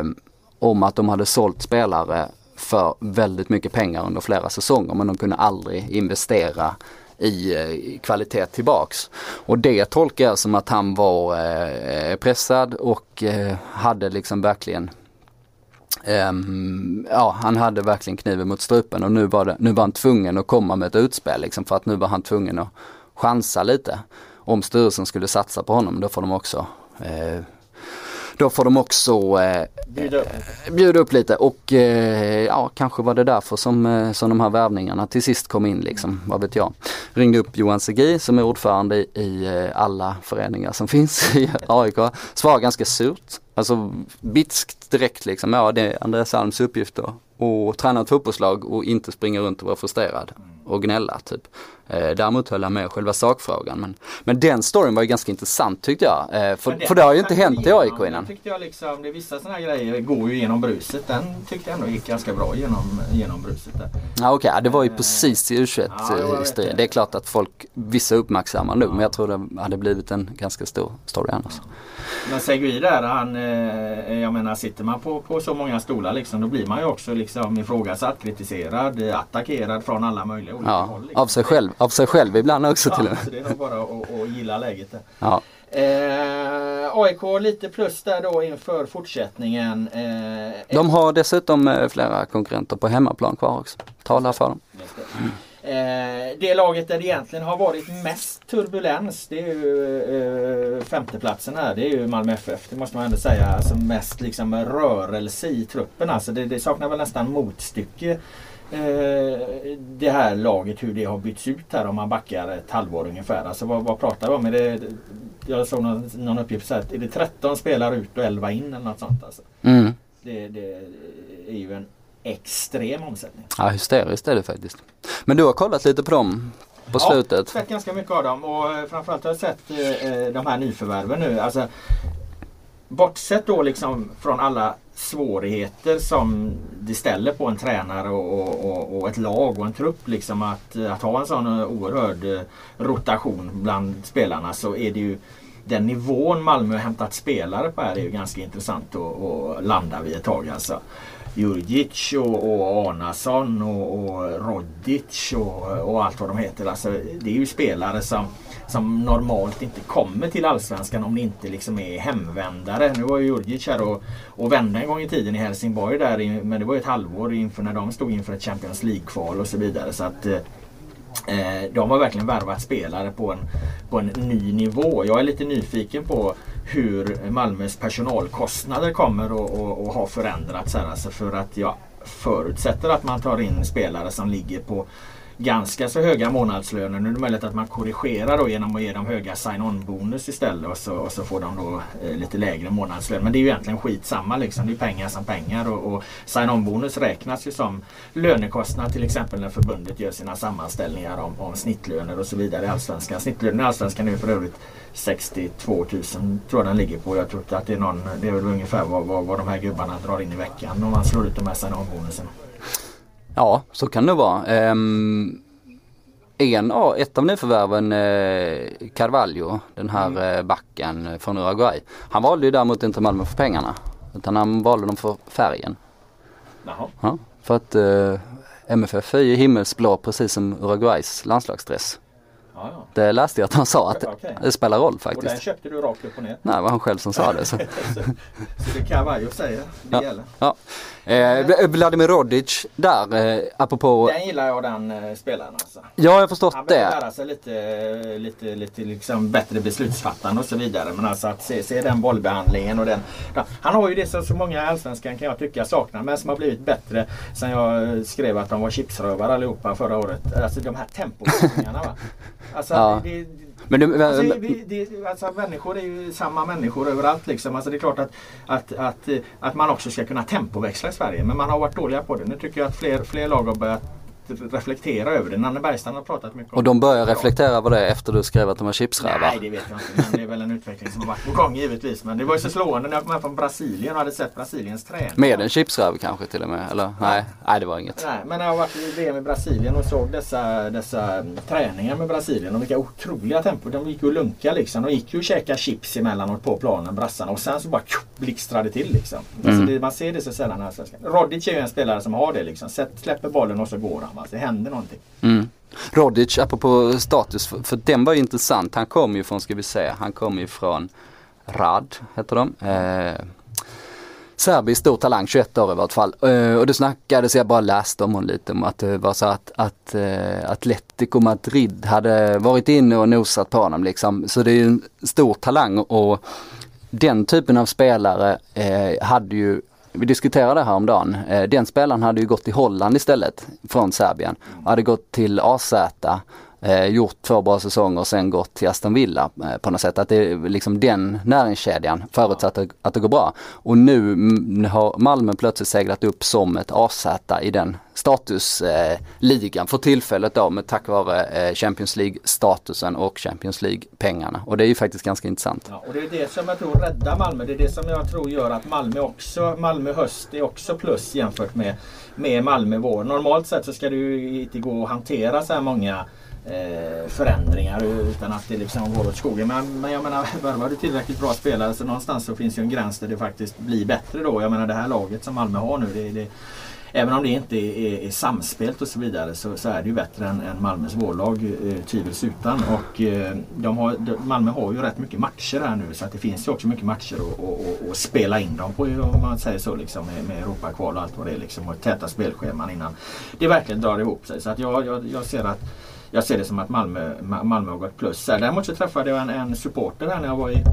Um, om att de hade sålt spelare för väldigt mycket pengar under flera säsonger men de kunde aldrig investera i eh, kvalitet tillbaks. Och det tolkar jag som att han var eh, pressad och hade liksom verkligen Um, ja, han hade verkligen kniven mot strupen och nu var, det, nu var han tvungen att komma med ett utspel liksom för att nu var han tvungen att chansa lite. Om styrelsen skulle satsa på honom då får de också eh, då får de också eh, bjuda, upp. bjuda upp lite och eh, ja kanske var det därför som, eh, som de här värvningarna till sist kom in liksom, vad vet jag. Ringde upp Johan Segi som är ordförande i, i eh, alla föreningar som finns i AIK. Svarade ganska surt, alltså bitskt direkt liksom. Ja det är Andreas Alms uppgift då och träna ett fotbollslag och inte springa runt och vara frustrerad och gnälla typ. Eh, däremot höll han med själva sakfrågan. Men, men den storyn var ju ganska intressant tyckte jag. Eh, för, det, för det har ju inte hänt i AIK innan. tyckte jag liksom, det är vissa sådana här grejer går ju genom bruset. Den tyckte jag ändå gick ganska bra genom, genom bruset. Där. Ja okej, okay. det var ju precis i U21 ja, det, det. är klart att folk, vissa uppmärksammar nog. Ja. Men jag tror det hade blivit en ganska stor story annars. Ja. Men Segui där, han, eh, jag menar sitter man på, på så många stolar liksom, då blir man ju också liksom ifrågasatt, kritiserad, attackerad från alla möjliga olika ja, håll. Liksom. Av sig själv, av sig själv ibland också ja, till och med. Så det är nog bara att, gilla läget där. Ja. Eh, AIK lite plus där då inför fortsättningen. Eh, De har dessutom eh, flera konkurrenter på hemmaplan kvar också. Talar för dem. Eh, det laget där det egentligen har varit mest turbulens det är ju eh, femteplatsen här. Det är ju Malmö FF. Det måste man ändå säga. Alltså mest liksom rörelse i truppen. Alltså det, det saknar väl nästan motstycke. Eh, det här laget hur det har bytts ut här om man backar ett halvår ungefär. Alltså vad, vad pratar vi om? Är det, jag såg någon, någon uppgift så här, är det 13 spelare ut och 11 in eller något sånt? Alltså. Mm. Det, det är ju en extrem omsättning. Ja hysteriskt är det faktiskt. Men du har kollat lite på dem på ja, slutet? Ja, sett ganska mycket av dem och eh, framförallt har jag sett eh, de här nyförvärven nu. Alltså, bortsett då liksom från alla svårigheter som det ställer på en tränare och, och, och, ett lag och en trupp. Liksom att, att ha en sån oerhörd eh, rotation bland spelarna så är det ju den nivån Malmö har hämtat spelare på här är ju ganska intressant att, att landa vid ett tag. Alltså. Jurgic och, och Arnason och, och Rodic och, och, allt vad de heter. Alltså, det är ju spelare som, som normalt inte kommer till Allsvenskan om det inte liksom är hemvändare. Nu var ju Jurgic här och, och vände en gång i tiden i Helsingborg där men det var ju ett halvår inför när de stod inför ett Champions League-kval och så vidare. Så att, eh, eh, de har verkligen värvat spelare på en, på en ny nivå. Jag är lite nyfiken på hur Malmös personalkostnader kommer att ha förändrats här. Alltså för att jag förutsätter att man tar in spelare som ligger på ganska så höga månadslöner. Nu är det möjligt att man korrigerar då genom att ge dem höga sign-on bonus istället och så, och så får de då eh, lite lägre månadslön. Men det är ju egentligen skitsamma liksom. Det är pengar som pengar och, och sign-on bonus räknas ju som lönekostnad till exempel när förbundet gör sina sammanställningar om, om snittlöner och så vidare i Allsvenskan. Snittlönen i Allsvenskan är för övrigt 62 000 tror jag den ligger på. Jag tror att det är någon, det är väl ungefär vad, vad, vad de här gubbarna drar in i veckan om man slår ut de här sign-on bonusen. Ja, så kan det vara. Um, en ett av nyförvärven, eh, Carvalho, den här mm. eh, backen från Uruguay. Han valde ju däremot inte Malmö för pengarna. Utan han valde dem för färgen. Jaha. Ja, för att eh, MFF är ju himmelsblå precis som Uruguays landslagsdress. Ja, ja. Det läste jag att han sa att okay. det spelar roll faktiskt. Och den köpte du rakt upp och ner? Nej, det var han själv som sa det. Så, så, så det Carvalho säger, det ja. gäller? Ja. Eh, Vladimir Rodic där, eh, apropå... Den gillar jag den eh, spelaren alltså. Ja, jag har förstått han det. Han lära sig lite, lite, lite liksom bättre beslutsfattande och så vidare. Men alltså att se, se den bollbehandlingen och den. Han har ju det som så många allsvenskan kan jag tycka saknar men som har blivit bättre sen jag skrev att de var chipsrövare allihopa förra året. Alltså de här tempoväxlingarna va. Alltså, ja. det, men du, alltså, vi, det, alltså, människor är ju samma människor överallt. Liksom. Alltså, det är klart att, att, att, att man också ska kunna tempoväxla i Sverige. Men man har varit dåliga på det. Nu tycker jag att fler, fler lag har börjat reflektera över det. Nanne Bergstrand har pratat mycket om Och de börjar reflektera över det efter du skrev att de var chipsrävar? Nej det vet jag inte men det är väl en utveckling som har varit på gång givetvis. Men det var ju så slående när jag kom hem från Brasilien och hade sett Brasiliens träning. Med en chipsräv kanske till och med? Eller? Nej, nej det var inget. Nej men när jag varit i VM i Brasilien och såg dessa, dessa träningar med Brasilien och vilka otroliga tempo. De gick ju och lunka liksom. De gick ju och käkade chips emellanåt på planen brassarna och sen så bara blixtrade till liksom. Alltså, Mm. det, man ser det så sällan här. Rodic är ju en spelare som har det liksom. Sätt, släpper bollen och så går han. Va? Alltså, det hände någonting. Mm. Rodic, apropå status, för, för den var ju intressant. Han kom ju från, ska vi se, han kom ju från Rad, heter de. Eh, Serbisk stor talang, 21 år i vart fall. Eh, och det snackades, jag bara läste om honom lite, om att det var så att, att eh, Atletico Madrid hade varit inne och nosat på honom liksom. Så det är ju en stor talang och den typen av spelare eh, hade ju vi diskuterade det här om dagen. Eh, den spelaren hade ju gått till Holland istället från Serbien. Hade gått till AZ, eh, gjort två bra säsonger och sen gått till Aston Villa eh, på något sätt. Att det är liksom den näringskedjan förutsatt att, att det går bra. Och nu har Malmö plötsligt seglat upp som ett AZ i den statusligan eh, för tillfället då med tack vare eh, Champions League-statusen och Champions League-pengarna. Och det är ju faktiskt ganska intressant. Ja, och det är det som jag tror räddar Malmö. Det är det som jag tror gör att Malmö också, Malmö höst är också plus jämfört med, med Malmö vår. Normalt sett så ska det ju inte gå att hantera så här många eh, förändringar utan att det liksom går åt skogen. Men, men jag menar, värvar du tillräckligt bra spelare så någonstans så finns ju en gräns där det faktiskt blir bättre då. Jag menar det här laget som Malmö har nu, det, det Även om det inte är, är, är samspelt och så vidare så, så är det ju bättre än, än Malmös vårlag eh, tvivelsutan. Och eh, de har, de, Malmö har ju rätt mycket matcher här nu så att det finns ju också mycket matcher att, spela in dem på om man säger så liksom med, med Europakval och allt vad det är liksom och täta spelscheman innan det verkligen drar ihop sig. Så att jag, jag, jag ser att jag ser det som att Malmö, Malmö har gått plus. Däremot så träffade jag en, en supporter här när jag var i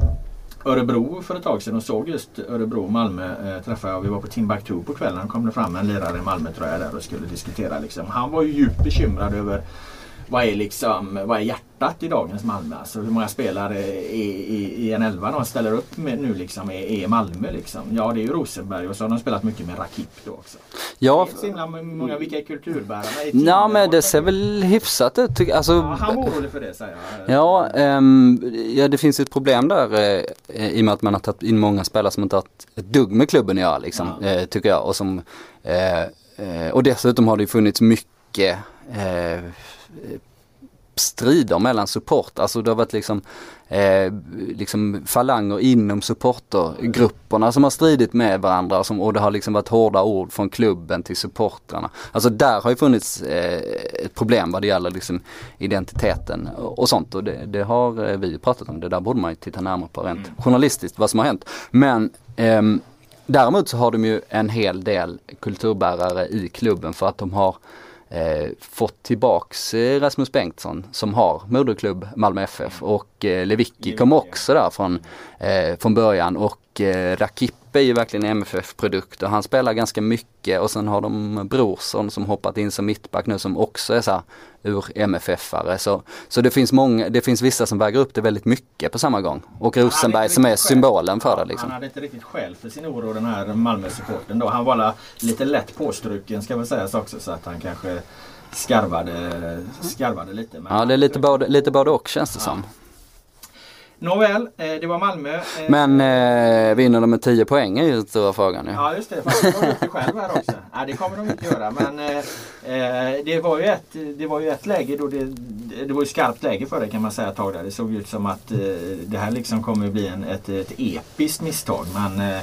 Örebro för ett tag sedan och såg just Örebro Malmö eh, träffade jag. Vi var på Timbuktu på kvällen. kom det fram en lirare i Malmö tror jag där och skulle diskutera. Liksom. Han var ju djupt bekymrad över vad är, liksom, vad är hjärtat i dagens Malmö? Alltså hur många spelare i, i, i en elva de ställer upp med nu liksom är, är Malmö liksom? Ja det är ju Rosenberg och så har de spelat mycket med Rakip då också. Ja, Det är så himla många, vilka är kulturbärarna? i Ja men det ser väl hyfsat ut tycker. Alltså, Ja, han var orolig för det säger jag. Ja, ehm, ja, det finns ett problem där eh, i och med att man har tagit in många spelare som inte har ett, ett dugg med klubben att göra liksom, Ja. eh, tycker jag. Och, som, eh, och dessutom har det ju funnits mycket strider mellan support. Alltså det har varit liksom, eh, liksom falanger inom supportergrupperna som har stridit med varandra som, och det har liksom varit hårda ord från klubben till supportrarna. Alltså där har ju funnits eh, ett problem vad det gäller liksom identiteten och, sånt och det, det har eh, vi ju pratat om. Det där borde man ju titta närmare på rent journalistiskt vad som har hänt. Men ehm, Däremot så har de ju en hel del kulturbärare i klubben för att de har eh, fått tillbaks eh, Rasmus Bengtsson som har moderklubb Malmö FF och eh, Lewicki kom också där från, eh, från början. Och eh, Rakip är ju verkligen en MFF-produkt och han spelar ganska mycket och sen har de Brorsson som hoppat in som mittback nu som också är så här ur MFF-are. Så, så det finns många, det finns vissa som väger upp det väldigt mycket på samma gång. Och Rosenberg som är symbolen för det liksom. Han hade inte riktigt skäl för sin oro den här Malmö-supporten då. Han var lite lätt påstruken ska väl sägas också så att han kanske skarvade, skarvade lite. Men Ja det är lite både, lite både och känns det Ja. som. Nåväl, eh, det var Malmö. Eh, Men eh, vinner de med 10 poäng är ju den stora frågan ju. Ja just det, fast de det själv här också. Nej det kommer de inte göra men eh, eh, det, var ju ett, det var ju ett läge då det, det var ju skarpt läge för det kan man säga ett tag där. Det såg ut som att eh, det här liksom kommer bli en, ett, ett episkt misstag men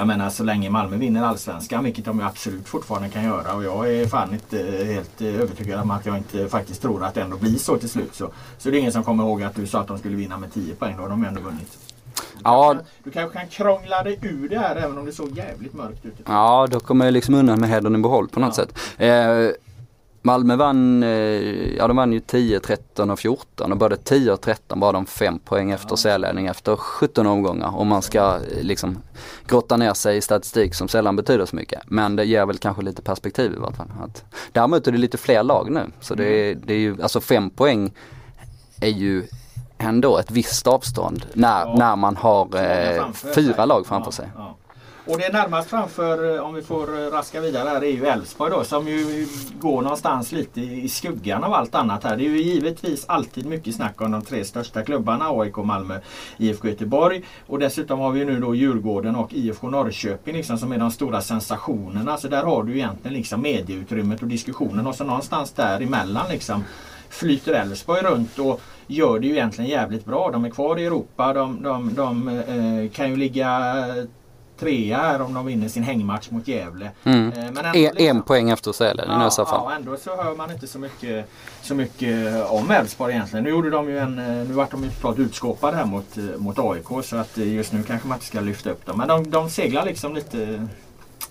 jag menar så länge Malmö vinner Allsvenskan, vilket de absolut fortfarande kan göra och jag är fan inte eh, helt eh, övertygad om att jag inte faktiskt tror att det ändå blir så till slut. Så, så det är ingen som kommer ihåg att du sa att de skulle vinna med 10 poäng, då har de ju ändå vunnit. Du Ja. kanske- Du kanske kan krångla dig ur det här även om det såg jävligt mörkt ut. Ja, då kommer jag liksom undan med hedern i behåll på något Ja. sätt. Eh, Malmö vann, eh, ja de vann ju 10, 13 och 14 och både 10 och 13 var de 5 poäng efter Ja. särledning efter 17 omgångar. Om man ska eh, liksom grotta ner sig i statistik som sällan betyder så mycket. Men det ger väl kanske lite perspektiv i vart fall. Att, däremot är det lite fler lag nu. Så det är, det är ju, alltså 5 poäng är ju ändå ett visst avstånd när, Ja. när man har eh, fyra sig. lag framför Ja, sig. Och det är närmast framför, eh, om vi får eh, raska vidare här, är ju Elfsborg då som ju går någonstans lite i skuggan av allt annat här. Det är ju givetvis alltid mycket snack om de tre största klubbarna, AIK, Malmö, IFK Göteborg. Och dessutom har vi nu då Djurgården och IFK Norrköping liksom, som är de stora sensationerna. Så där har du egentligen liksom medieutrymmet och diskussionen och så någonstans däremellan liksom flyter Elfsborg runt och gör det ju egentligen jävligt bra. De är kvar i Europa. De, de, de eh, kan ju ligga trea här om de vinner sin hängmatch mot Gävle. Mm. Eh, men en, liksom, en poäng efter Sälen ja, i så fall. Ja, ändå så hör man inte så mycket, så mycket om Elfsborg egentligen. Nu gjorde de ju en, eh, nu vart de ju klart utskåpade här mot, eh, mot AIK så att just nu kanske man inte ska lyfta upp dem. Men de, de seglar liksom lite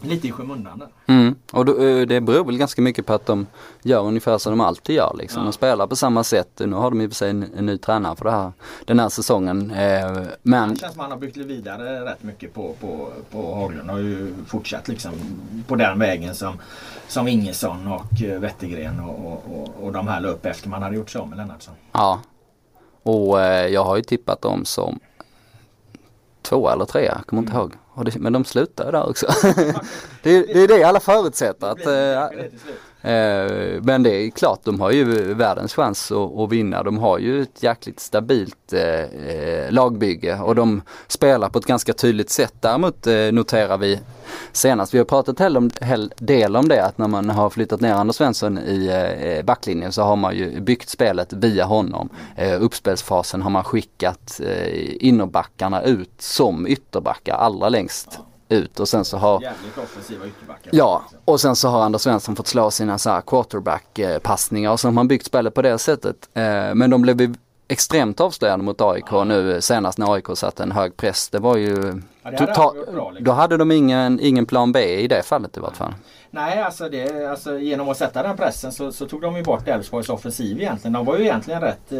lite i skymundan. Mm. Och då, eh, det beror väl ganska mycket på att de gör ungefär som de alltid gör. Liksom. Ja. De spelar på samma sätt. Nu har de i och för sig en, en ny tränare för här, den här säsongen. Eh, men... Det känns som att han har byggt vidare rätt mycket på, på, på Haglund. Har ju fortsatt liksom på den vägen som, som Ingesson och eh, Wettergren och, och, och, de här la upp efter man hade gjort så med Lennartsson. Ja. Och jag har ju tippat dem som två eller tre, jag kommer inte mm. ihåg. Det, men de slutar där också. det, det, är det alla förutsätter. Att, äh, Eh, men det är klart, de har ju världens chans att, att vinna. De har ju ett jäkligt stabilt eh, eh lagbygge och de spelar på ett ganska tydligt sätt. Däremot eh, noterar vi senast, vi har pratat en hel del om det, att när man har flyttat ner Anders Svensson i backlinjen så har man ju byggt spelet via honom. Uppspelsfasen har man skickat innerbackarna ut som ytterbackar allra längst ut och sen så har Jävligt offensiva ytterbackar. Ja och sen så har Anders Svensson fått slå sina så här quarterback passningar och så har man byggt spelet på det sättet. Eh, men de blev extremt avslöjande mot AIK ja. nu senast när AIK satte en hög press. Det var ju ja, det total... bra, liksom. Då hade de ingen, ingen plan B i det fallet i vart fall. Nej, alltså, det, alltså genom att sätta den pressen så, så tog de ju bort Elfsborgs offensiv egentligen. De var ju egentligen rätt, eh,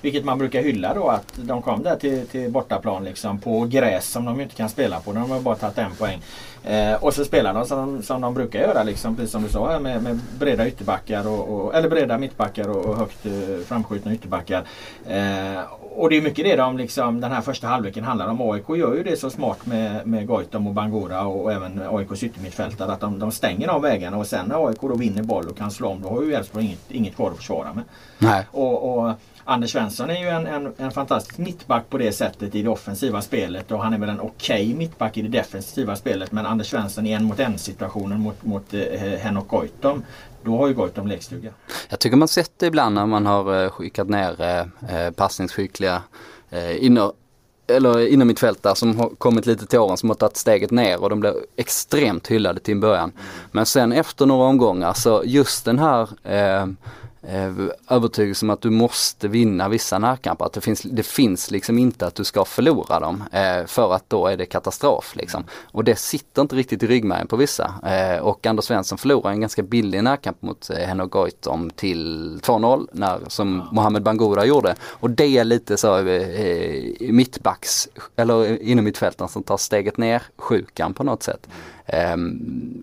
vilket man brukar hylla då, att de kom där till, till bortaplan liksom på gräs som de inte kan spela på. De har bara tagit en poäng. Eh, och så spelar de som, som de brukar göra, liksom, precis som du sa med, med breda ytterbackar och, och, eller breda mittbackar och, och högt eh, framskjutna ytterbackar. Eh, och det är mycket det de liksom, den här första halvleken handlar om. AIK gör ju det så smart med, med Goitom och Bangura och, och även AIKs yttermittfältare att de, de stänger av vägarna och sen när AIK då vinner boll och kan slå om då har ju Elfsborg inget, inget kvar att försvara med. Nej. Och, och Anders Svensson är ju en, en, en, fantastisk mittback på det sättet i det offensiva spelet och han är väl en okej okay mittback i det defensiva spelet men Anders Svensson i en mot en situationen mot, mot eh, Henok Goitom då har ju Goitom lekstuga. Jag tycker man sett det ibland när man har eh, skickat ner eh, eh, passningsskickliga eh, inner, eller inom mitt fält där som har kommit lite till åren som har tagit steget ner och de blev extremt hyllade till en början. Men sen efter några omgångar så just den här eh, övertygelse om att du måste vinna vissa närkamper. Att det finns, det finns liksom inte att du ska förlora dem eh, för att då är det katastrof. Liksom. Och det sitter inte riktigt i ryggmärgen på vissa. Eh, och Anders Svensson förlorar en ganska billig närkamp mot eh, Henok Goitom till 2-0 när, som. Mohamed Bangura gjorde. Och det är lite så eh, mittbacks, eller inom mittfälten som tar steget ner sjukan på något sätt. Eh,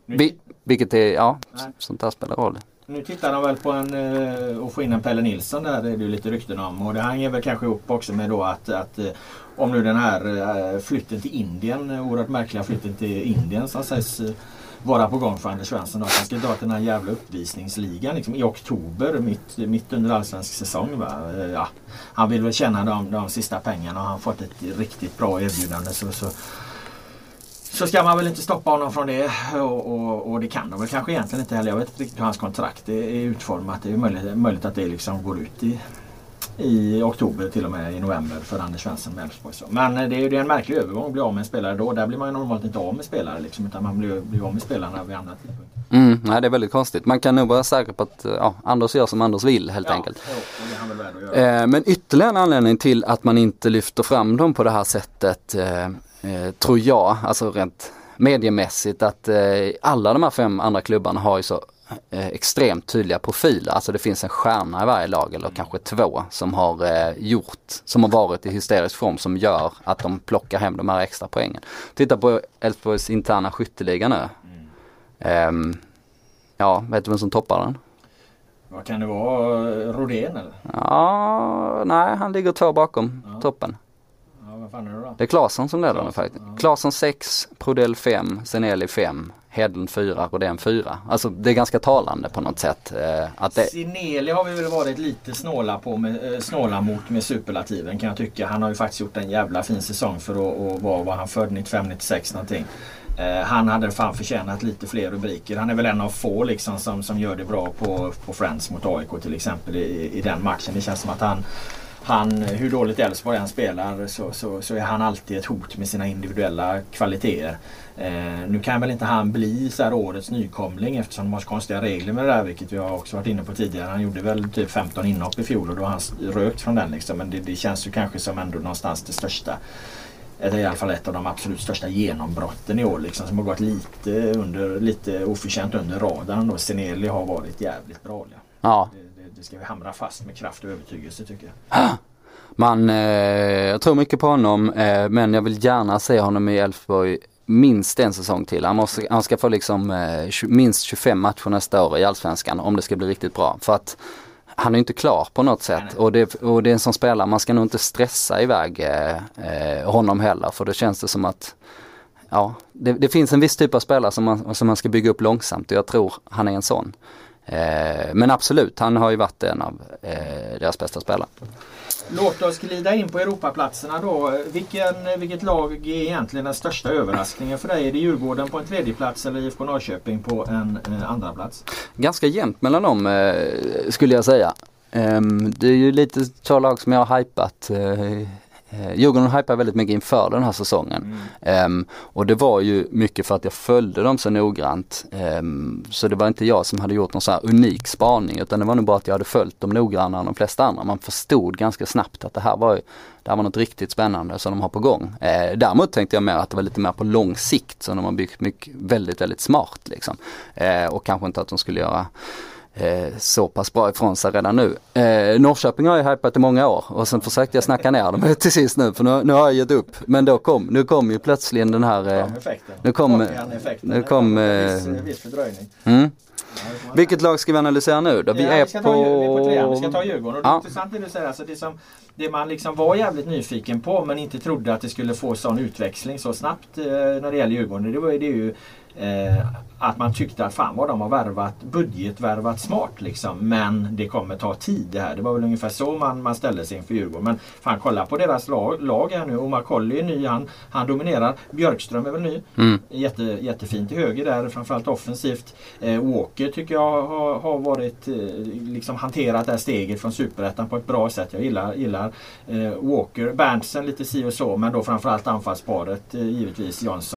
vi, vilket är, ja, sånt där spelar roll. Nu tittar de väl på en, eh, och att få in en Pelle Nilsson där, det är det ju lite rykten om. Och det hänger väl kanske ihop också med då att, att eh, om nu den här eh, flytten till Indien, oerhört märkliga flytten till Indien som sägs vara på gång för Anders Svensson. Att han ska dra till den här jävla uppvisningsligan liksom, i oktober, mitt, mitt under allsvensk säsong. Va? Ja, han vill väl tjäna de, de sista pengarna och han har fått ett riktigt bra erbjudande. Så, så så ska man väl inte stoppa honom från det och, och, och, det kan de väl kanske egentligen inte heller. Jag vet inte riktigt hur hans kontrakt är utformat. Det är möjligt, möjligt att det liksom går ut i, i oktober till och med i november för Anders Svensson med Elfsborg. Men det är ju en märklig övergång att bli av med en spelare då. Där blir man ju normalt inte av med spelare liksom, utan man blir, blir av med spelarna vid andra tidpunkter. Mm, nej det är väldigt konstigt. Man kan nog vara säker på att ja, Anders gör som Anders vill helt ja, enkelt. Jo, eh, men ytterligare en anledning till att man inte lyfter fram dem på det här sättet eh, eh, tror jag, alltså rent mediemässigt att eh, alla de här fem andra klubbarna har ju så eh, extremt tydliga profiler. Alltså det finns en stjärna i varje lag eller kanske två som har eh, gjort, som har varit i hysterisk form som gör att de plockar hem de här extra poängen. Titta på Elfsborgs interna skytteliga nu. Mm. ja, vet du vem som toppar den? Vad kan det vara? Rodén eller? Ja, nej han ligger två bakom ja. toppen. Vad fan är det då? Det är Claesson som leder nu faktiskt. Claesson 6, Prodell 5, Seneli 5, Hedlund 4, Rodén 4. Alltså det är ganska talande på något sätt. Eh, att det... Sineli har vi väl varit lite snåla, på med, eh, snåla mot med superlativen kan jag tycka. Han har ju faktiskt gjort en jävla fin säsong för att, att vara, var han född 95-96 någonting. Eh, han hade fan förtjänat lite fler rubriker. Han är väl en av få liksom som, som gör det bra på, på Friends mot AIK till exempel i, i den matchen. Det känns som att han han, hur dåligt Elfsborg än spelar så, så, så, är han alltid ett hot med sina individuella kvaliteter. Eh, nu kan väl inte han bli så här årets nykomling eftersom de har så konstiga regler med det där vilket vi har också varit inne på tidigare. Han gjorde väl typ 15 inhopp i fjol och då har han rökt från den liksom. Men det, det känns ju kanske som ändå någonstans det största eller i alla fall ett av de absolut största genombrotten i år liksom, som har gått lite, under, lite oförtjänt under radarn. Seneli har varit jävligt bra. Ja. ja. Det, ska vi hamra fast med kraft och övertygelse tycker jag. Man, eh, jag tror mycket på honom eh, men jag vill gärna se honom i Elfsborg minst en säsong till. Han, måste, han ska få liksom eh, minst 25 matcher nästa år i Allsvenskan om det ska bli riktigt bra. För att han är inte klar på något sätt och det, och det är en sån spelare, man ska nog inte stressa iväg eh, honom heller för då känns det som att Ja, det, det, finns en viss typ av spelare som man, som man ska bygga upp långsamt och jag tror han är en sån. Eh, men absolut, han har ju varit en av eh, deras bästa spelare. Låt oss glida in på Europaplatserna då. Vilken, vilket lag är egentligen den största överraskningen för dig? Är det Djurgården på en tredje plats eller IFK Norrköping på en eh, andra plats? Ganska jämnt mellan dem eh, skulle jag säga. Um, det är ju lite två lag som jag har hypat uh, Eh, Djurgården hypade väldigt mycket inför den här säsongen. Mm. Um, och det var ju mycket för att jag följde dem så noggrant. Um, så det var inte jag som hade gjort någon så här unik spaning utan det var nog bara att jag hade följt dem noggrannare än de flesta andra. Man förstod ganska snabbt att det här var, det här var något riktigt spännande som de har på gång. Uh, däremot tänkte jag mer att det var lite mer på lång sikt som de har byggt mycket, väldigt, väldigt smart liksom. Uh, och kanske inte att de skulle göra eh, så pass bra ifrån sig redan nu. Eh, Norrköping har jag hypat i många år och sen försökte jag snacka ner dem till sist nu för nu, nu har jag gett upp. Men då kom, nu kom ju plötsligt den här... Eh, nu kom... Nu kom... Eh, viss mm. Vilket lag ska vi analysera nu då? Vi ja, är vi på... på vi ska ta Djurgården. Och det är intressant det du säger. Alltså det, som, det man liksom var jävligt nyfiken på men inte trodde att det skulle få sån utväxling så snabbt eh, när det gäller Djurgården. Det, var, det är ju eh, att man tyckte att fan vad de har värvat, budgetvärvat smart liksom. Men det kommer ta tid det här. Det var väl ungefär så man, man ställde sig inför Djurgården. Men fan kolla på deras lag, lag här nu. Omar Colley är ny, han, han dominerar. Björkström är väl ny. Mm. Jätte, jättefint till höger där, framförallt offensivt. Eh, Walker tycker jag har, har varit, eh, liksom hanterat det här steget från Superettan på ett bra sätt. Jag gillar, gillar eh, Walker. Berntsen lite si och så men då framförallt anfallsparet eh, givetvis Jansson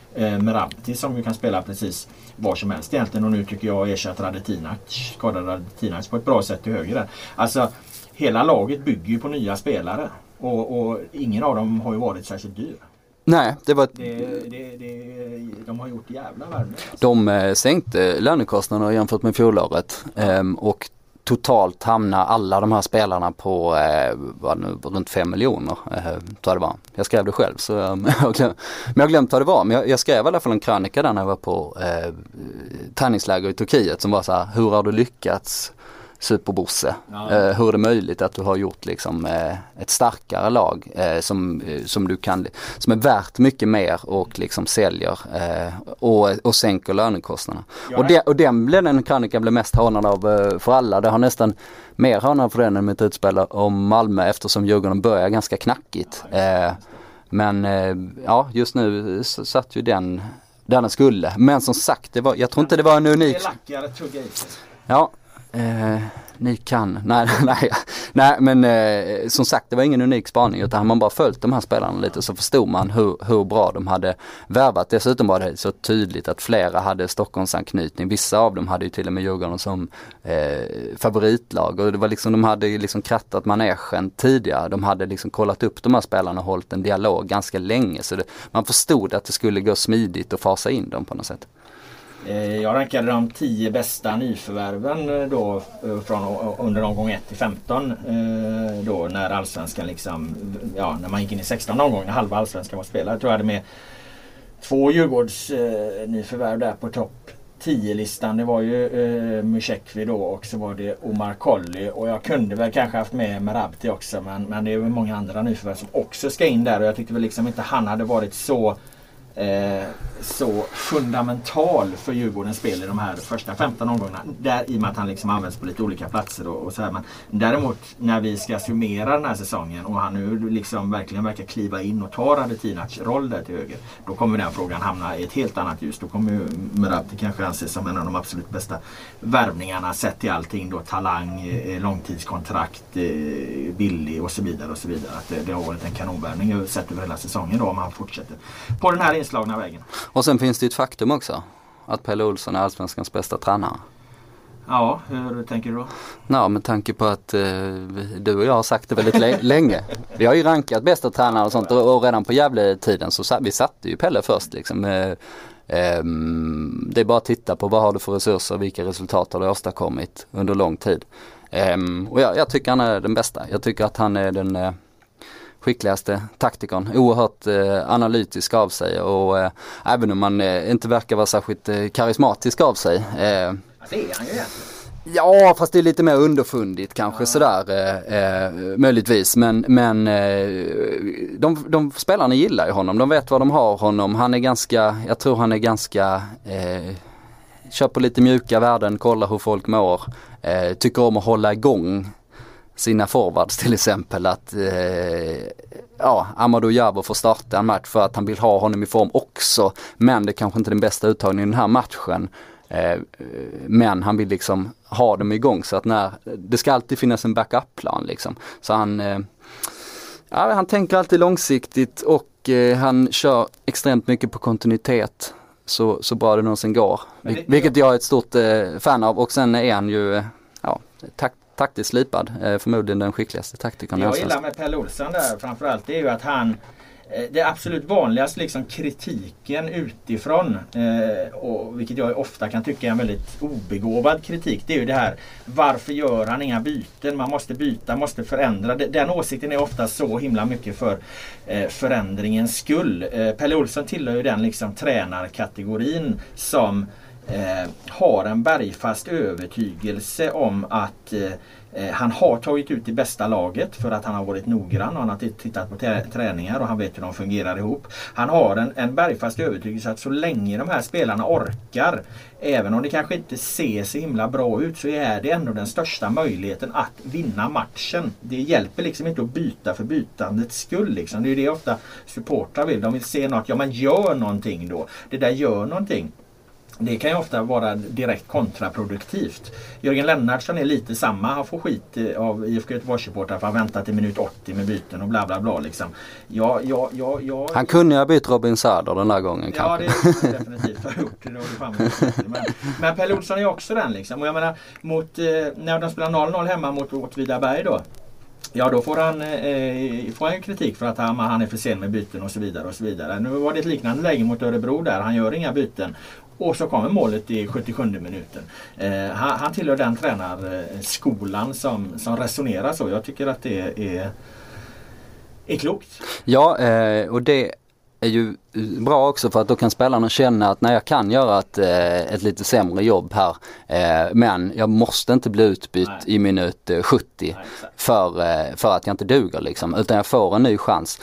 eh, Merabti som ju kan spela precis var som helst egentligen och nu tycker jag ersatt Radetinac, skadade Radetinac på ett bra sätt till höger där. Alltså hela laget bygger ju på nya spelare och, och ingen av dem har ju varit särskilt dyr. Nej, det var... Det, det, det, de har gjort jävla värme. Alltså. De eh, sänkte lönekostnaderna jämfört med fjolåret ehm, och totalt hamnar alla de här spelarna på eh, vad nu, runt 5 miljoner. Eh, tror jag det var. Jag skrev det själv så men jag har glömt vad det var. Men jag, jag skrev i alla fall en krönika där när jag var på eh, träningsläger i Turkiet som var så här, hur har du lyckats superbosse. Ja. Eh, hur är det möjligt att du har gjort liksom eh, ett starkare lag eh, som, eh, som du kan, som är värt mycket mer och liksom säljer eh, och, och sänker lönekostnaderna. Ja. Och, det, och den den krönikan blev mest hånad av eh, för alla. Det har nästan mer hånad för den än mitt utspel om Malmö eftersom Djurgården börjar ganska knackigt. Ja, Men ja, just nu satt ju den där den skulle. Men som sagt, det var, jag tror inte det var en unik... Det är tugga i. Ja, eh, ni kan. Nej, nej, nej men eh, som sagt det var ingen unik spaning utan har man bara följt de här spelarna lite så förstod man hur, hur bra de hade värvat. Dessutom var det så tydligt att flera hade Stockholmsanknytning. Vissa av dem hade ju till och med Djurgården som eh, favoritlag och det var liksom, de hade liksom krattat manegen tidigare. De hade liksom kollat upp de här spelarna och hållit en dialog ganska länge så det, man förstod att det skulle gå smidigt att fasa in dem på något sätt. Eh, jag rankade de 10 bästa nyförvärven eh, då eh, från under omgång 1 till 15 då när allsvenskan liksom, ja när man gick in i 16 omgången när halva allsvenskan var spelad. Jag tror jag hade med två Djurgårds nyförvärv där på topp 10-listan. Det var ju eh, Musekvi då och så var det Omar Colley. och jag kunde väl kanske haft med Merabti också men, men det är väl många andra nyförvärv som också ska in där och jag tyckte väl liksom inte han hade varit så eh, så fundamental för Djurgårdens spel i de här första 15 omgångarna. Där, I och med att han liksom används på lite olika platser. Och, och så här. Men däremot när vi ska summera den här säsongen och han nu liksom verkligen verkar kliva in och ta Radetinac roll där till höger. Då kommer den frågan hamna i ett helt annat ljus. Då kommer ju kanske anses som en av de absolut bästa värvningarna sett till allting. Då, talang, eh, långtidskontrakt, eh, billig och så vidare. och så vidare. Att det, det har varit en kanonvärvning sett över hela säsongen då om han fortsätter på den här inslagna vägen. Och sen finns det ett faktum också. Att Pelle Olsson är Allsvenskans bästa tränare. Ja, hur tänker du då? Ja, med tanke på att eh, du och jag har sagt det väldigt länge. Vi har ju rankat bästa tränare och sånt och, och redan på Gävle-tiden så vi satte ju Pelle först liksom. Eh, eh, det är bara att titta på vad har du för resurser, vilka resultat har du åstadkommit under lång tid. Ehm, och jag, jag, tycker han är den bästa. Jag tycker att han är den eh, skickligaste taktikern. Oerhört eh, analytisk av sig och eh, även om man eh, inte verkar vara särskilt eh, karismatisk av sig. Eh, det är han ju egentligen. Ja fast det är lite mer underfundigt kanske ja. sådär eh, eh, möjligtvis. Men, men eh, de, de spelarna gillar ju honom. De vet vad de har honom. Han är ganska, jag tror han är ganska eh, kör på lite mjuka värden, kollar hur folk mår. Eh, tycker om att hålla igång sina forwards till exempel att eh, ja, Amadou Jabo får starta en match för att han vill ha honom i form också. Men det kanske inte är den bästa uttagningen i den här matchen. Eh, men han vill liksom ha dem igång så att när, det ska alltid finnas en backup-plan liksom. Så han, eh, ja, han tänker alltid långsiktigt och eh, han kör extremt mycket på kontinuitet så, så bra det någonsin går. Vilket jag är ett stort eh, fan av och sen är han ju, eh, ja, tack, taktiskt slipad. Eh, förmodligen den skickligaste taktikern Jag gillar med Pelle Olsson där framförallt det är ju att han eh, det absolut vanligaste liksom kritiken utifrån, eh, och vilket jag ofta kan tycka är en väldigt obegåvad kritik, det är ju det här Varför gör han inga byten? Man måste byta, måste förändra. Den åsikten är ofta så himla mycket för eh, förändringens skull. Eh, Pelle Olsson tillhör ju den liksom tränarkategorin som eh, har en bergfast övertygelse om att eh, eh, han har tagit ut det bästa laget för att han har varit noggrann och han har tittat på träningar och han vet hur de fungerar ihop. Han har en, en bergfast övertygelse att så länge de här spelarna orkar, även om det kanske inte ser så himla bra ut, så är det ändå den största möjligheten att vinna matchen. Det hjälper liksom inte att byta för bytandets skull. Liksom. Det är det ofta supportrar vill. De vill se något, ja men gör någonting då. Det där gör någonting. Det kan ju ofta vara direkt kontraproduktivt. Jörgen Lennartsson är lite samma. Han får skit av IFK Göteborgssupportrar för att han väntat till minut 80 med byten och bla bla bla. Liksom. Ja, ja, ja, ja, han kunde ha bytt Robin Söder den där gången ja, kanske. Ja, det är definitivt ha gjort. Det men, men Pelle Olsson är också den liksom. Och jag menar, mot, eh, när de spelar 0-0 hemma mot Åtvidaberg då. Ja då får han, eh, får han ju kritik för att han, han är för sen med byten och så vidare. och så vidare. Nu var det ett liknande läge mot Örebro där. Han gör inga byten. Och så kommer målet i 77 minuten. Eh, han, han tillhör den tränarskolan som, som resonerar så. Jag tycker att det är, är klokt. Ja, eh, och det är ju bra också för att då kan spelarna känna att när jag kan göra ett, eh, ett lite sämre jobb här eh, men jag måste inte bli utbytt Nej. i minut 70 Nej, för, för att jag inte duger liksom utan jag får en ny chans.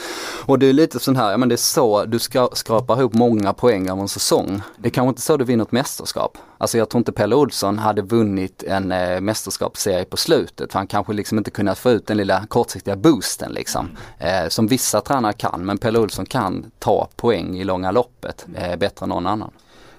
Och det är lite sån här, ja men det är så du ska skrapa ihop många poäng av en säsong. Det är kanske inte så du vinner ett mästerskap. Alltså jag tror inte Pelle Olsson hade vunnit en eh, mästerskapsserie på slutet för han kanske liksom inte kunnat få ut den lilla kortsiktiga boosten liksom. Eh, som vissa tränare kan men Pelle Olsson kan ta poäng i långa loppet eh, bättre än någon annan.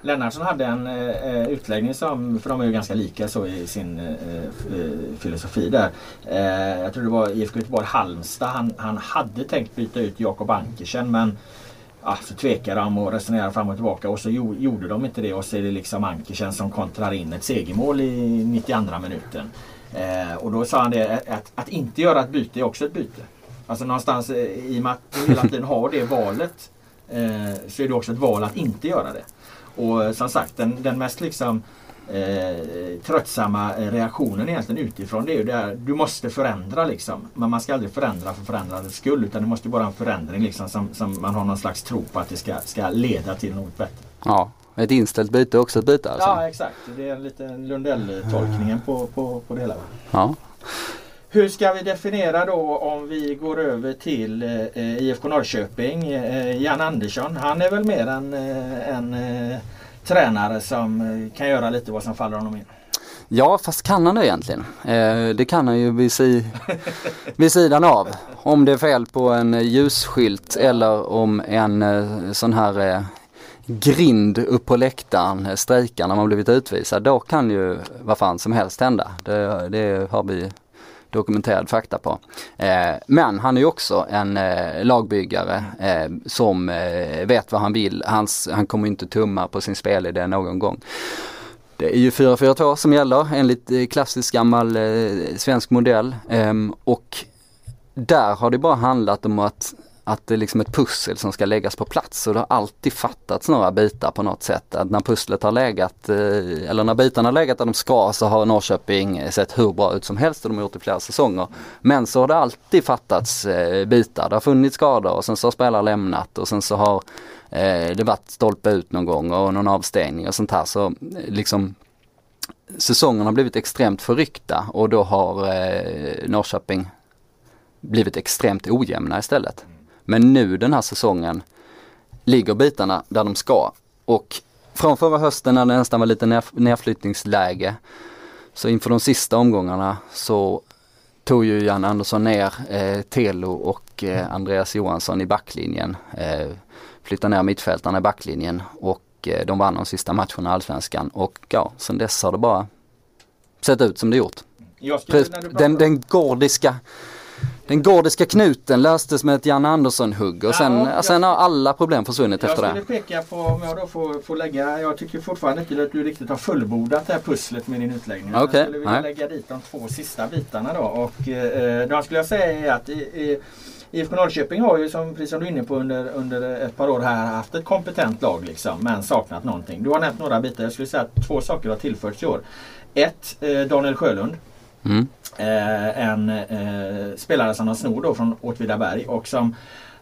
Lennartsson hade en eh, utläggning som, för de är ju ganska lika så i sin eh, eh filosofi där. Eh, jag tror det var IFK Göteborg Halmstad. Han, han hade tänkt byta ut Jakob Ankersen men ja, så tvekade de och resonerade fram och tillbaka och så gjorde de inte det och så är det liksom Ankersen som kontrar in ett segermål i 92 minuten. Eh, och då sa han det att, att inte göra ett byte är också ett byte. Alltså någonstans i och med att du hela tiden har det valet eh, så är det också ett val att inte göra det. Och eh, som sagt den, den mest liksom eh, tröttsamma reaktionen egentligen utifrån det är ju det du måste förändra liksom. Men man ska aldrig förändra för förändrandets skull utan det måste vara en förändring liksom som, som man har någon slags tro på att det ska, ska leda till något bättre. Ja, ett inställt byte är också ett byte alltså? Ja exakt, det är lite Lundell-tolkningen på, på, på det hela. Ja. Hur ska vi definiera då om vi går över till eh, IFK Norrköping? Eh, Jan Andersson, han är väl mer en, eh, en eh, tränare som eh, kan göra lite vad som faller honom in? Ja, fast kan han det egentligen? Eh, det kan han ju vid, si, vid sidan av. Om det är fel på en ljusskylt eller om en eh, sån här eh, grind upp på läktaren eh, strejkar när man blivit utvisad. Då kan ju vad fan som helst hända. Det, det har vi dokumenterad fakta på. Eh, men han är ju också en eh, lagbyggare eh, som eh, vet vad han vill. Hans, han kommer inte tumma på sin spelidé någon gång. Det är ju 4-4-2 som gäller enligt eh, klassisk gammal eh, svensk modell ehm, och där har det bara handlat om att att det är liksom ett pussel som ska läggas på plats och det har alltid fattats några bitar på något sätt. Att när pusslet har legat, eh, eller när bitarna har legat där de ska så har Norrköping sett hur bra ut som helst och de har gjort det i flera säsonger. Men så har det alltid fattats eh, bitar. Det har funnits skador och sen så har spelare lämnat och sen så har eh, det varit stolpe ut någon gång och någon avstängning och sånt här. Så liksom säsongen har blivit extremt förryckta och då har Norrköping blivit extremt ojämna istället. Men nu den här säsongen ligger bitarna där de ska. Och från förra hösten när det nästan var lite nedflyttningsläge så inför de sista omgångarna så tog ju Jan Andersson ner eh, Telo och eh, Andreas Johansson i backlinjen. Eh, flyttade ner mittfältarna i backlinjen och eh, de vann de sista matcherna i Allsvenskan och ja, sen dess har det bara sett ut som det gjort. Den, den gordiska den gordiska knuten löstes med ett Jan Andersson-hugg och sen, ja, sen har alla problem försvunnit efter det. Jag skulle peka på, om jag då får, får lägga, jag tycker fortfarande inte att du riktigt har fullbordat det här pusslet med din utläggning. Okay. Jag skulle vilja Nej. lägga dit de två sista bitarna då och eh, då skulle jag säga att i, i, IFK Norrköping har ju som, precis som du är inne på under, under ett par år här haft ett kompetent lag liksom men saknat någonting. Du har nämnt några bitar. Jag skulle säga att två saker har tillförts i år. Ett, eh, Daniel Sjölund. Mm. Eh, en eh, spelare som de snor då från Åtvidaberg och som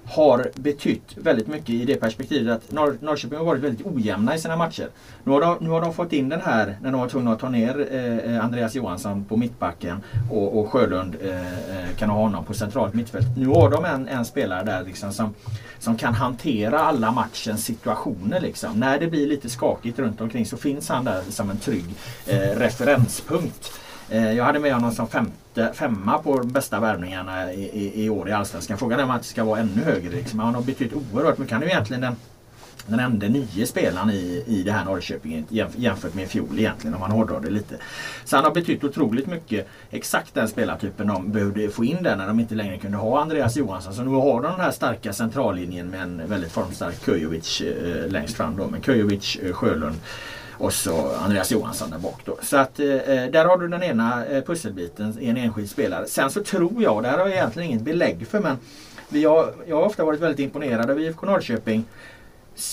har betytt väldigt mycket i det perspektivet att Norr, Norrköping har varit väldigt ojämna i sina matcher. Nu har de, nu har de fått in den här när de var tvungna att ta ner eh, eh Andreas Johansson på mittbacken och, och Sjölund eh, eh, kan ha honom på centralt mittfält. Nu har de en, en spelare där liksom som, som kan hantera alla matchens situationer. Liksom. När det blir lite skakigt runt omkring så finns han där som en trygg eh, referenspunkt. Eh, jag hade med honom som femte, femma på bästa värvningarna i, i, i år i Allsvenskan. Frågan är om han ska vara ännu högre. Liksom. Han har betytt oerhört mycket. Han är ju egentligen den, den enda nio spelaren i, i det här Norrköping jämfört med i fjol egentligen om man hårdrar det lite. Så han har betytt otroligt mycket. Exakt den spelartypen de behövde få in där när de inte längre kunde ha Andreas Johansson. Så nu har de den här starka centrallinjen med en väldigt formstark Kujovic eh, längst fram då. Men Kujovic, eh, Sjölund och så Andreas Johansson där bak då. Så att eh, eh, där har du den ena eh, pusselbiten i en enskild spelare. Sen så tror jag, det här har jag egentligen inget belägg för men vi har, jag har ofta varit väldigt imponerad av IFK Norrköping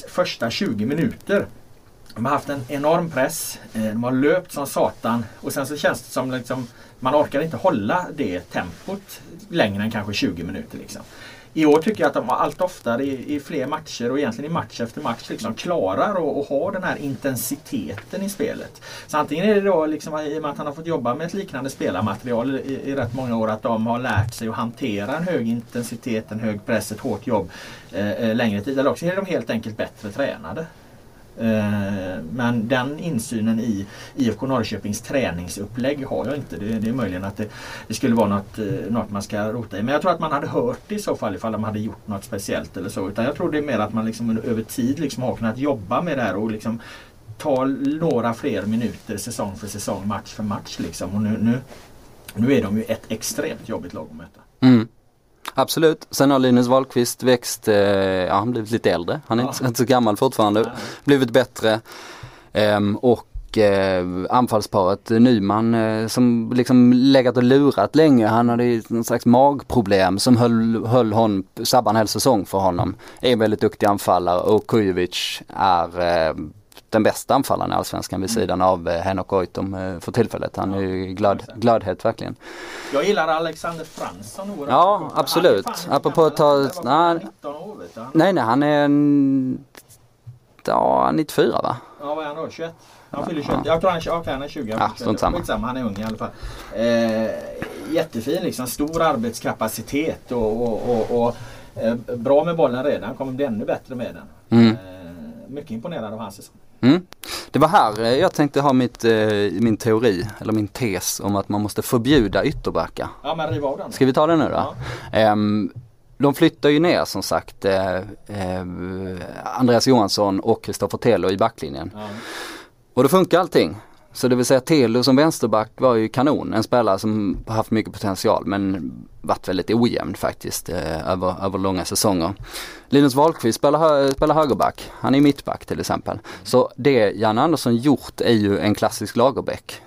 första 20 minuter. De har haft en enorm press. Eh, de har löpt som satan och sen så känns det som liksom man orkar inte hålla det tempot längre än kanske 20 minuter. Liksom i år tycker jag att de allt oftare i, i fler matcher och egentligen i match efter match liksom klarar att ha den här intensiteten i spelet. Så antingen är det då liksom i och med att han har fått jobba med ett liknande spelarmaterial i, i rätt många år att de har lärt sig att hantera en hög intensitet, en hög press, ett hårt jobb eh, eh längre tid. Eller också är de helt enkelt bättre tränade. Eh, men den insynen i IFK Norrköpings träningsupplägg har jag inte. Det, det är möjligen att det, det, skulle vara något, eh, något man ska rota i. Men jag tror att man hade hört det i så fall ifall de hade gjort något speciellt eller så. Utan jag tror det är mer att man liksom över tid liksom har kunnat jobba med det här och liksom ta några fler minuter säsong för säsong, match för match. Liksom. Och nu, nu, nu är de ju ett extremt jobbigt lag att möta. Mm. Absolut. Sen har Linus Wahlqvist växt, eh, ja han blivit lite äldre. Han är ja. inte, inte så gammal fortfarande. Nej. Blivit bättre. Ehm, och eh, anfallsparet Nyman eh, som liksom legat och lurat länge. Han hade någon slags magproblem som höll, höll hon, en hel säsong för honom. Är en väldigt duktig anfallare och Kujovic är eh, den bästa anfallaren i Allsvenskan vid mm. sidan av eh, Henok Goitom eh, för tillfället. Han är ju glad, gladhet verkligen. Jag gillar Alexander Fransson oerhört Ja absolut. Apropå att ta... Nej, nej, nej han är en, ja, 94 va? Ja vad är han då? 21? Han fyller 21. Jag tror han, okay, han är 20. Ja, strunt samma. Skitsamma, han är ung i alla fall. Eh, jättefin liksom. Stor arbetskapacitet och, och, och, och eh, bra med bollen redan. Kommer bli ännu bättre med den. Mm. Eh, mycket imponerad av hans säsong. Mm. Det var här eh, jag tänkte ha mitt, eh, min teori, eller min tes om att man måste förbjuda ytterbackar. Ja men riva av den. Ska vi ta den nu då? Ja. Um, de flyttar ju ner som sagt eh, eh, Andreas Johansson och Kristoffer Telo i backlinjen. Ja. Och då funkar allting. Så det vill säga Telo som vänsterback var ju kanon. En spelare som har haft mycket potential men varit väldigt ojämn faktiskt eh, över, över långa säsonger. Linus Wahlqvist spelar, hö spelar högerback. Han är mittback till exempel. Så det Jan Andersson gjort är ju en klassisk lagerbäck.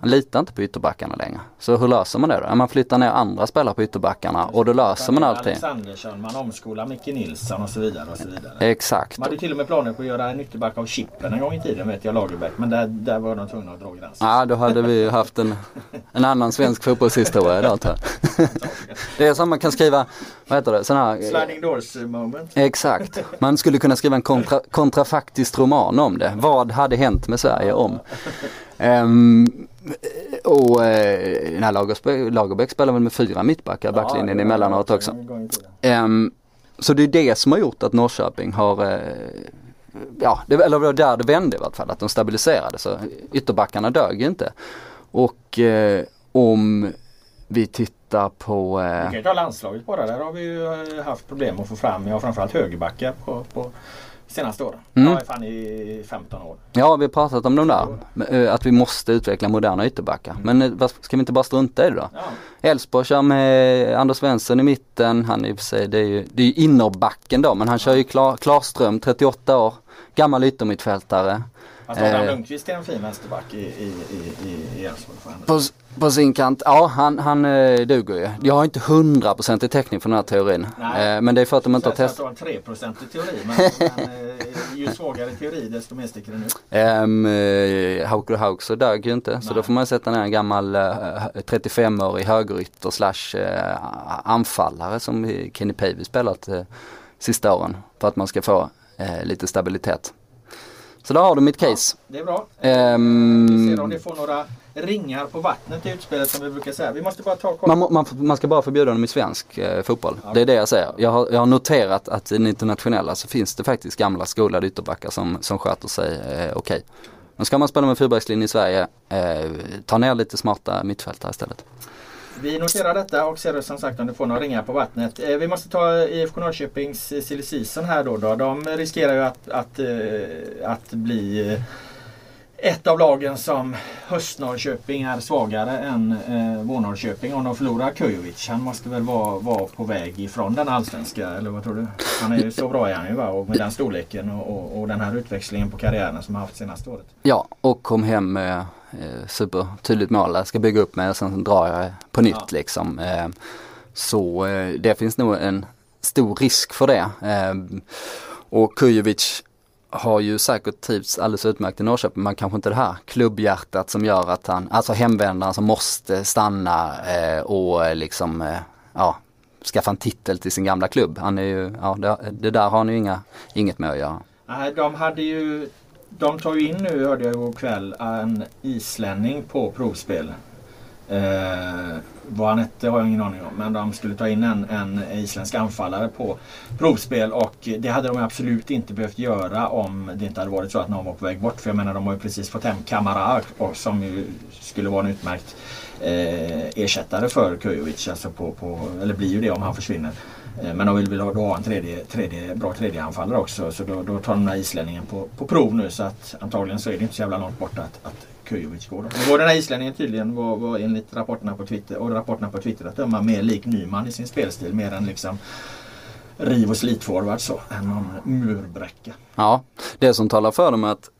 Han litar inte på ytterbackarna längre. Så hur löser man det då? Man flyttar ner andra spelare på ytterbackarna och då löser man allting. Alexandersson, man omskolar Micke Nilsson och så vidare. Och så vidare. Exakt. Man hade till och med planer på att göra en ytterback av Chippen en gång i tiden vet jag, Lagerbäck. Men där, där var de tvungna att dra gränsen. Ja, då hade vi haft en, en annan svensk fotbollshistoria idag tror jag. Det är som man kan skriva, vad heter det, sån här... Sliding doors moment. Exakt. Man skulle kunna skriva en kontra, kontrafaktisk roman om det. Vad hade hänt med Sverige om? Um, och eh, när Lagerbäck, Lagerbäck spelar väl med fyra mittbackar backlinjen ja, emellanåt också. Um, så det är det som har gjort att Norrköping har, eh, ja, det, eller det var där det vände i vart fall, att de stabiliserade. Så ytterbackarna dög inte. Och eh, om vi tittar på... Eh... Vi kan ju ta landslaget bara, där har vi ju eh, haft problem att få fram, ja framförallt högerbackar på, på senaste åren. Mm. Jag är fan i 15 år. Ja, vi har pratat om de där. Eh, att vi måste utveckla moderna ytterbackar. Mm. Men eh, ska vi inte bara strunta i det då? Elfsborg ja. kör med Anders Svensson i mitten. Han i och för sig, det är ju, det är innerbacken då, men han kör ju Klar, Klarström, 38 år. Gammal yttermittfältare. Alltså Adam eh, Lundqvist är en fin vänsterback i, i, i, i Elfsborg. På, på sin kant, ja han, han eh, duger ju. Jag har inte 100% täckning för den här teorin. Eh, men det är för att de inte har testat. Jag tror att du har 3% i teori men, men eh, ju svagare teori desto mer sticker den ut. Um, eh, Hauker Hauks dög ju inte Nej. så då får man sätta ner en gammal eh, 35-årig högerytter slash anfallare som Kenny Pavey spelat sista åren för att man ska få lite stabilitet. Så där har du mitt case. Ja, det är bra. Um, vi ser om det får några ringar på vattnet i utspelet som vi brukar säga. Vi måste bara ta man, man, man, ska bara förbjuda dem i svensk eh, fotboll. Ja. Det är det jag säger. Jag har, jag har, noterat att i den internationella så finns det faktiskt gamla skolade ytterbackar som, som sköter sig eh, okej. Okay. Men ska man spela med fyrbackslinje i Sverige, eh, ta ner lite smarta mittfältare istället. Vi noterar detta och ser som sagt om du får några ringar på vattnet. Eh, vi måste ta IFK Norrköpings eh, silly season här då, då. De riskerar ju att, att, eh, att bli ett av lagen som Höst-Norrköping är svagare än eh, Vår-Norrköping om de förlorar Kujovic. Han måste väl vara, vara på väg ifrån den allsvenska, eller vad tror du? Han är ju så bra är han ju va? Och med den storleken och, och, och den här utväxlingen på karriären som han haft senaste året. Ja, och kom hem med eh, supertydligt mål. Jag ska bygga upp mig och sen drar jag på nytt ja. liksom. Eh, så eh, det finns nog en stor risk för det. Eh, och Kujovic har ju säkert trivts alldeles utmärkt i Norrköping men kanske inte det här klubbhjärtat som gör att han, alltså hemvändaren som måste stanna eh, och liksom, eh, ja, skaffa en titel till sin gamla klubb. Han är ju, ja, det, det där har han ju inga, inget med att göra. Nej, de hade ju de tar ju in nu, hörde jag igår kväll, en islänning på provspel. Eh, vad han hette har jag ingen aning om. Men de skulle ta in en, en isländsk anfallare på provspel och det hade de absolut inte behövt göra om det inte hade varit så att någon var på väg bort. För jag menar de har ju precis fått hem Kamara och, som ju skulle vara en utmärkt eh, ersättare för Kujovic. Alltså på, på, eller blir ju det om han försvinner. Eh, men de vill väl ha, ha en tredje, tredje, bra tredjeanfallare också. Så då, då tar de den här islänningen på, på prov nu. Så att antagligen så är det inte så jävla långt borta att, att Kujovic går. Och går den här islänningen tydligen var, var enligt rapporterna på Twitter och rapporterna på Twitter att döma mer lik Nyman i sin spelstil. Mer än liksom riv och slitforward så. Än någon murbräcka. Ja, det som talar för dem är att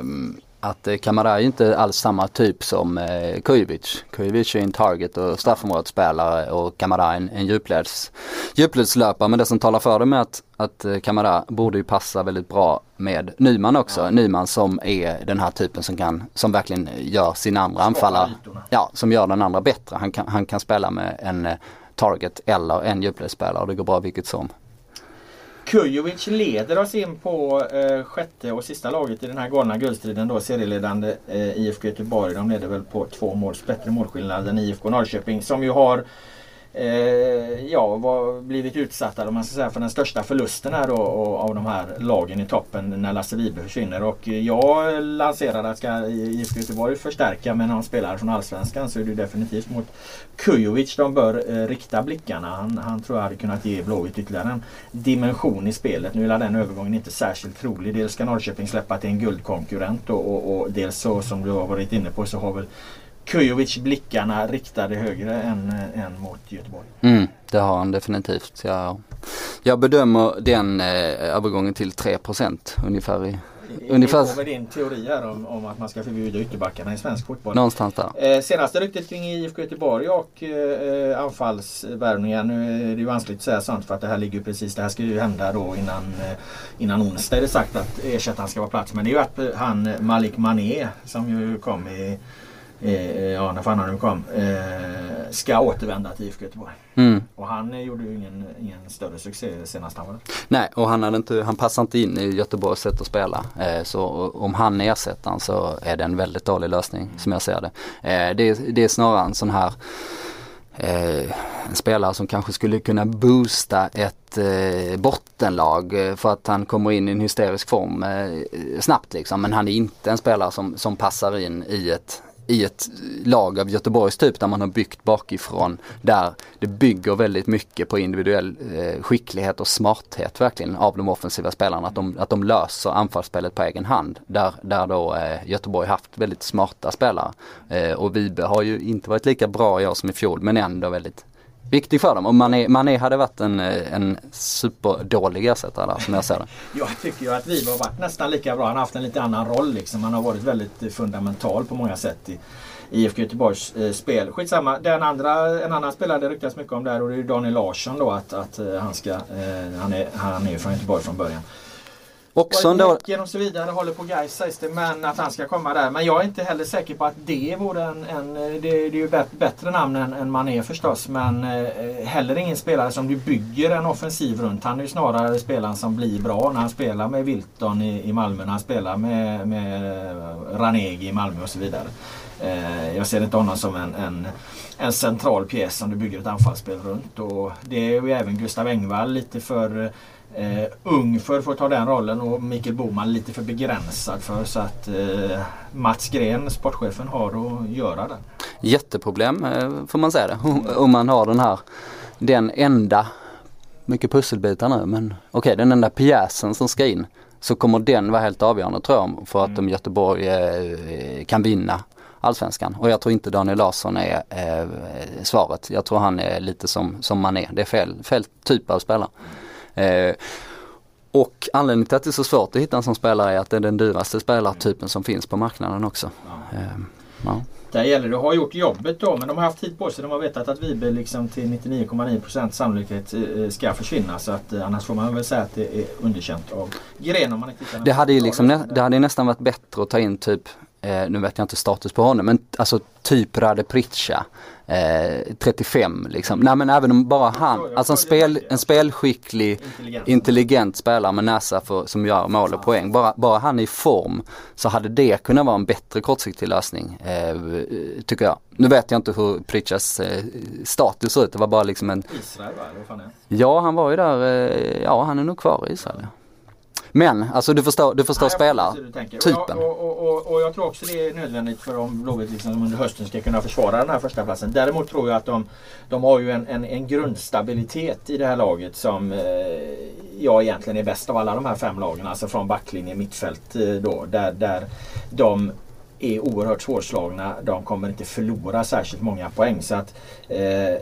um att eh, Kamara är inte alls samma typ som eh, Kujovic. Kujovic är en target och straffområdesspelare och Kamara en, en djupleds, djupledslöpare. Men det som talar för det med att, att eh, Kamara borde ju passa väldigt bra med Nyman också. Ja. Nyman som är den här typen som kan, som verkligen gör sin andra anfallare, ja som gör den andra bättre. Han kan, han kan spela med en eh, target eller en djupledsspelare och det går bra vilket som. Kujovic leder oss in på eh, sjätte och sista laget i den här galna guldstriden då serieledande eh, IFK Göteborg. De leder väl på två måls bättre målskillnad än IFK Norrköping som ju har Eh, ja, var, blivit utsatta om man ska säga, för den största förlusten här då, av de här lagen i toppen när Lasse Vibe försvinner. Och jag lanserade att ska IFK Göteborg förstärka med någon spelare från Allsvenskan så är det definitivt mot Kujovic de bör eh, rikta blickarna. Han, han tror jag hade kunnat ge Blåvitt ytterligare en dimension i spelet. Nu är den övergången inte särskilt trolig. Dels ska Norrköping släppa till en guldkonkurrent och, och, och dels så som du har varit inne på så har väl Kujovic blickarna riktade högre än, än mot Göteborg. Mm, det har han definitivt. Jag, jag bedömer den eh, övergången till 3 ungefär i Ungefär. med din teori här om, om, att man ska förbjuda ytterbackarna i svensk fotboll. Någonstans där. Eh, senaste ryktet kring IFK Göteborg och eh, anfallsvärvningar. Nu är det ju vanskligt att säga sånt för att det här ligger precis, det här ska ju hända då innan, eh, innan onsdag är det sagt att ersättaren ska vara plats. Men det är ju att han Malik Mané som ju kom i eh, ja när fan han nu kom, eh, ska återvända till IFK Göteborg. Mm. Och han gjorde ju ingen, ingen större succé senast han var där. Nej och han, hade inte, han passar inte in i Göteborgs sätt att spela. Eh, så om han ersätter han så är det en väldigt dålig lösning mm. som jag ser det. Eh, det, det är snarare en sån här Eh, en spelare som kanske skulle kunna boosta ett eh, bottenlag eh, för att han kommer in i en hysterisk form eh, snabbt liksom. Men han är inte en spelare som, som passar in i ett i ett lag av Göteborgs typ där man har byggt bakifrån. Där det bygger väldigt mycket på individuell eh, skicklighet och smarthet verkligen av de offensiva spelarna. Att de, att de löser anfallsspelet på egen hand. Där, där då eh, Göteborg haft väldigt smarta spelare. Eh, och Vibe har ju inte varit lika bra i år som i fjol men ändå väldigt viktig för dem. Och Mané, Mané hade varit en, en superdålig ersättare där som jag ser det. jag tycker ju att vi har varit nästan lika bra. Han har haft en lite annan roll liksom. Han har varit väldigt eh, fundamental på många sätt i IFK Göteborgs eh, spel. Skitsamma. Den andra, en annan spelare det ryktas mycket om där och det är Daniel Larsson då att, att eh, han ska, eh, han, är, han är ju från Göteborg från början. Också ändå... och så vidare håller på Gais sägs det. Men att han ska komma där. Men jag är inte heller säker på att det vore en... en det, det, är ju bättre namn än, än Mané förstås. Men eh, heller ingen spelare som du bygger en offensiv runt. Han är ju snarare spelaren som blir bra när han spelar med Wilton i, i Malmö. När han spelar med, med Ranegi i Malmö och så vidare. Eh, jag ser inte honom som en, en, en central pjäs som du bygger ett anfallsspel runt. Och det är ju även Gustav Engvall lite för eh, ung för, för att ta den rollen och Mikael Boman lite för begränsad för så att eh, Mats Gren, sportchefen, har att göra det. Jätteproblem eh, får man säga det. Om man har den här, den enda, mycket pusselbitar nu men okej okay, den enda pjäsen som ska in så kommer den vara helt avgörande tror jag för att mm. Göteborg eh, kan vinna allsvenskan. Och jag tror inte Daniel Larsson är eh, svaret. Jag tror han är lite som, som man är. Det är fel, fel typ av spelare. Eh, och anledningen till att det är så svårt att hitta en sån spelare är att det är den dyraste spelartypen som finns på marknaden också. Ja. Eh, ja. Där gäller det att ha gjort jobbet då men de har haft tid på sig. De har vetat att Vibe liksom till 99,9% sannolikhet eh, ska försvinna. Så att eh, annars får man väl säga att det är underkänt av Gren om man inte det hade, ju liksom, det hade nästan varit bättre att ta in typ eh, nu vet jag inte status på honom, men alltså typ Rade Pritcha. Eh, 35 liksom. Nej men även om bara han, alltså en, spel, en spelskicklig, Intelligent. spelare med näsa för, som gör mål och poäng. Bara, bara han är i form så hade det kunnat vara en bättre kortsiktig lösning. Eh, tycker jag. Nu vet jag inte hur Pritchas eh, status ser ut. Det var bara liksom en Israel va? Ja, han var ju där, eh, ja han är nog kvar i Israel. ja. Men, alltså du förstår, du förstår Ja, jag spelare, förstår hur du tänker. typen. Och, och, och, och, och jag tror också det är nödvändigt för om Blåvitt liksom under hösten ska kunna försvara den här första platsen. Däremot tror jag att de, de har ju en, en, en grundstabilitet i det här laget som eh, jag egentligen är bäst av alla de här fem lagen. Alltså från backlinje, mittfält eh, då. Där, där de är oerhört svårslagna. De kommer inte förlora särskilt många poäng. Så att eh,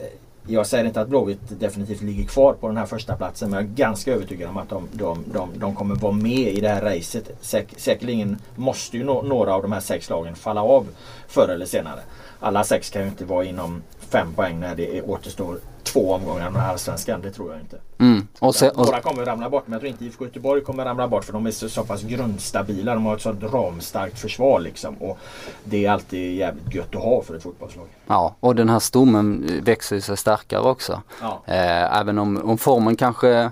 jag säger inte att Blåvitt definitivt ligger kvar på den här första platsen men jag är ganska övertygad om att de, de, de, de kommer vara med i det här racet. Säk, säkerligen måste ju no, några av de här sex lagen falla av förr eller senare. Alla sex kan ju inte vara inom fem poäng när det återstår två omgångar med Allsvenskan. Det tror jag inte. Mm. Och se, och, Några kommer ramla bort men jag tror inte IFK Göteborg kommer ramla bort för de är så, så pass grundstabila. De har ett sådant ramstarkt försvar liksom. Och det är alltid jävligt gött att ha för ett fotbollslag. ja, och den här stommen växer sig starkare också. Ja. Eh, även om, om formen kanske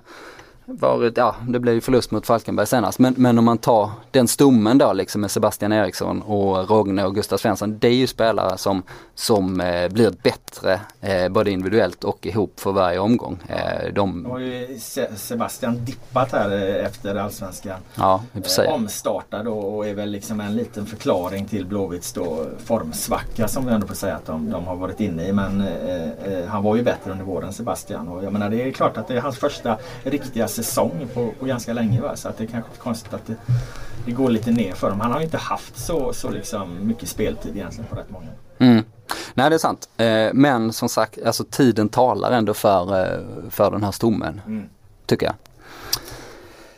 varit, ja det blev ju förlust mot Falkenberg senast. Men, men om man tar den stommen då liksom med Sebastian Eriksson och Rogne och Gustav Svensson. Det är ju spelare som, som eh, blir bättre eh, både individuellt och ihop för varje omgång. Eh, Nu de, har ju Se- Sebastian dippat här eh, efter Allsvenskan. ja, Eh, omstartad och, och är väl liksom en liten förklaring till Blåvitts då formsvacka som vi ändå får säga att de, de har varit inne i. Men eh, eh, han var ju bättre under våren Sebastian. Och jag menar det är klart att det är hans första riktiga säsong på, på ganska länge. Va? Så att det är kanske konstigt att det, det går lite ner för dem. Han har ju inte haft så, så liksom mycket speltid egentligen på rätt många. Mm. Nej det är sant. Eh, men som sagt, alltså tiden talar ändå för, eh, för den här stommen. Mm. Tycker jag.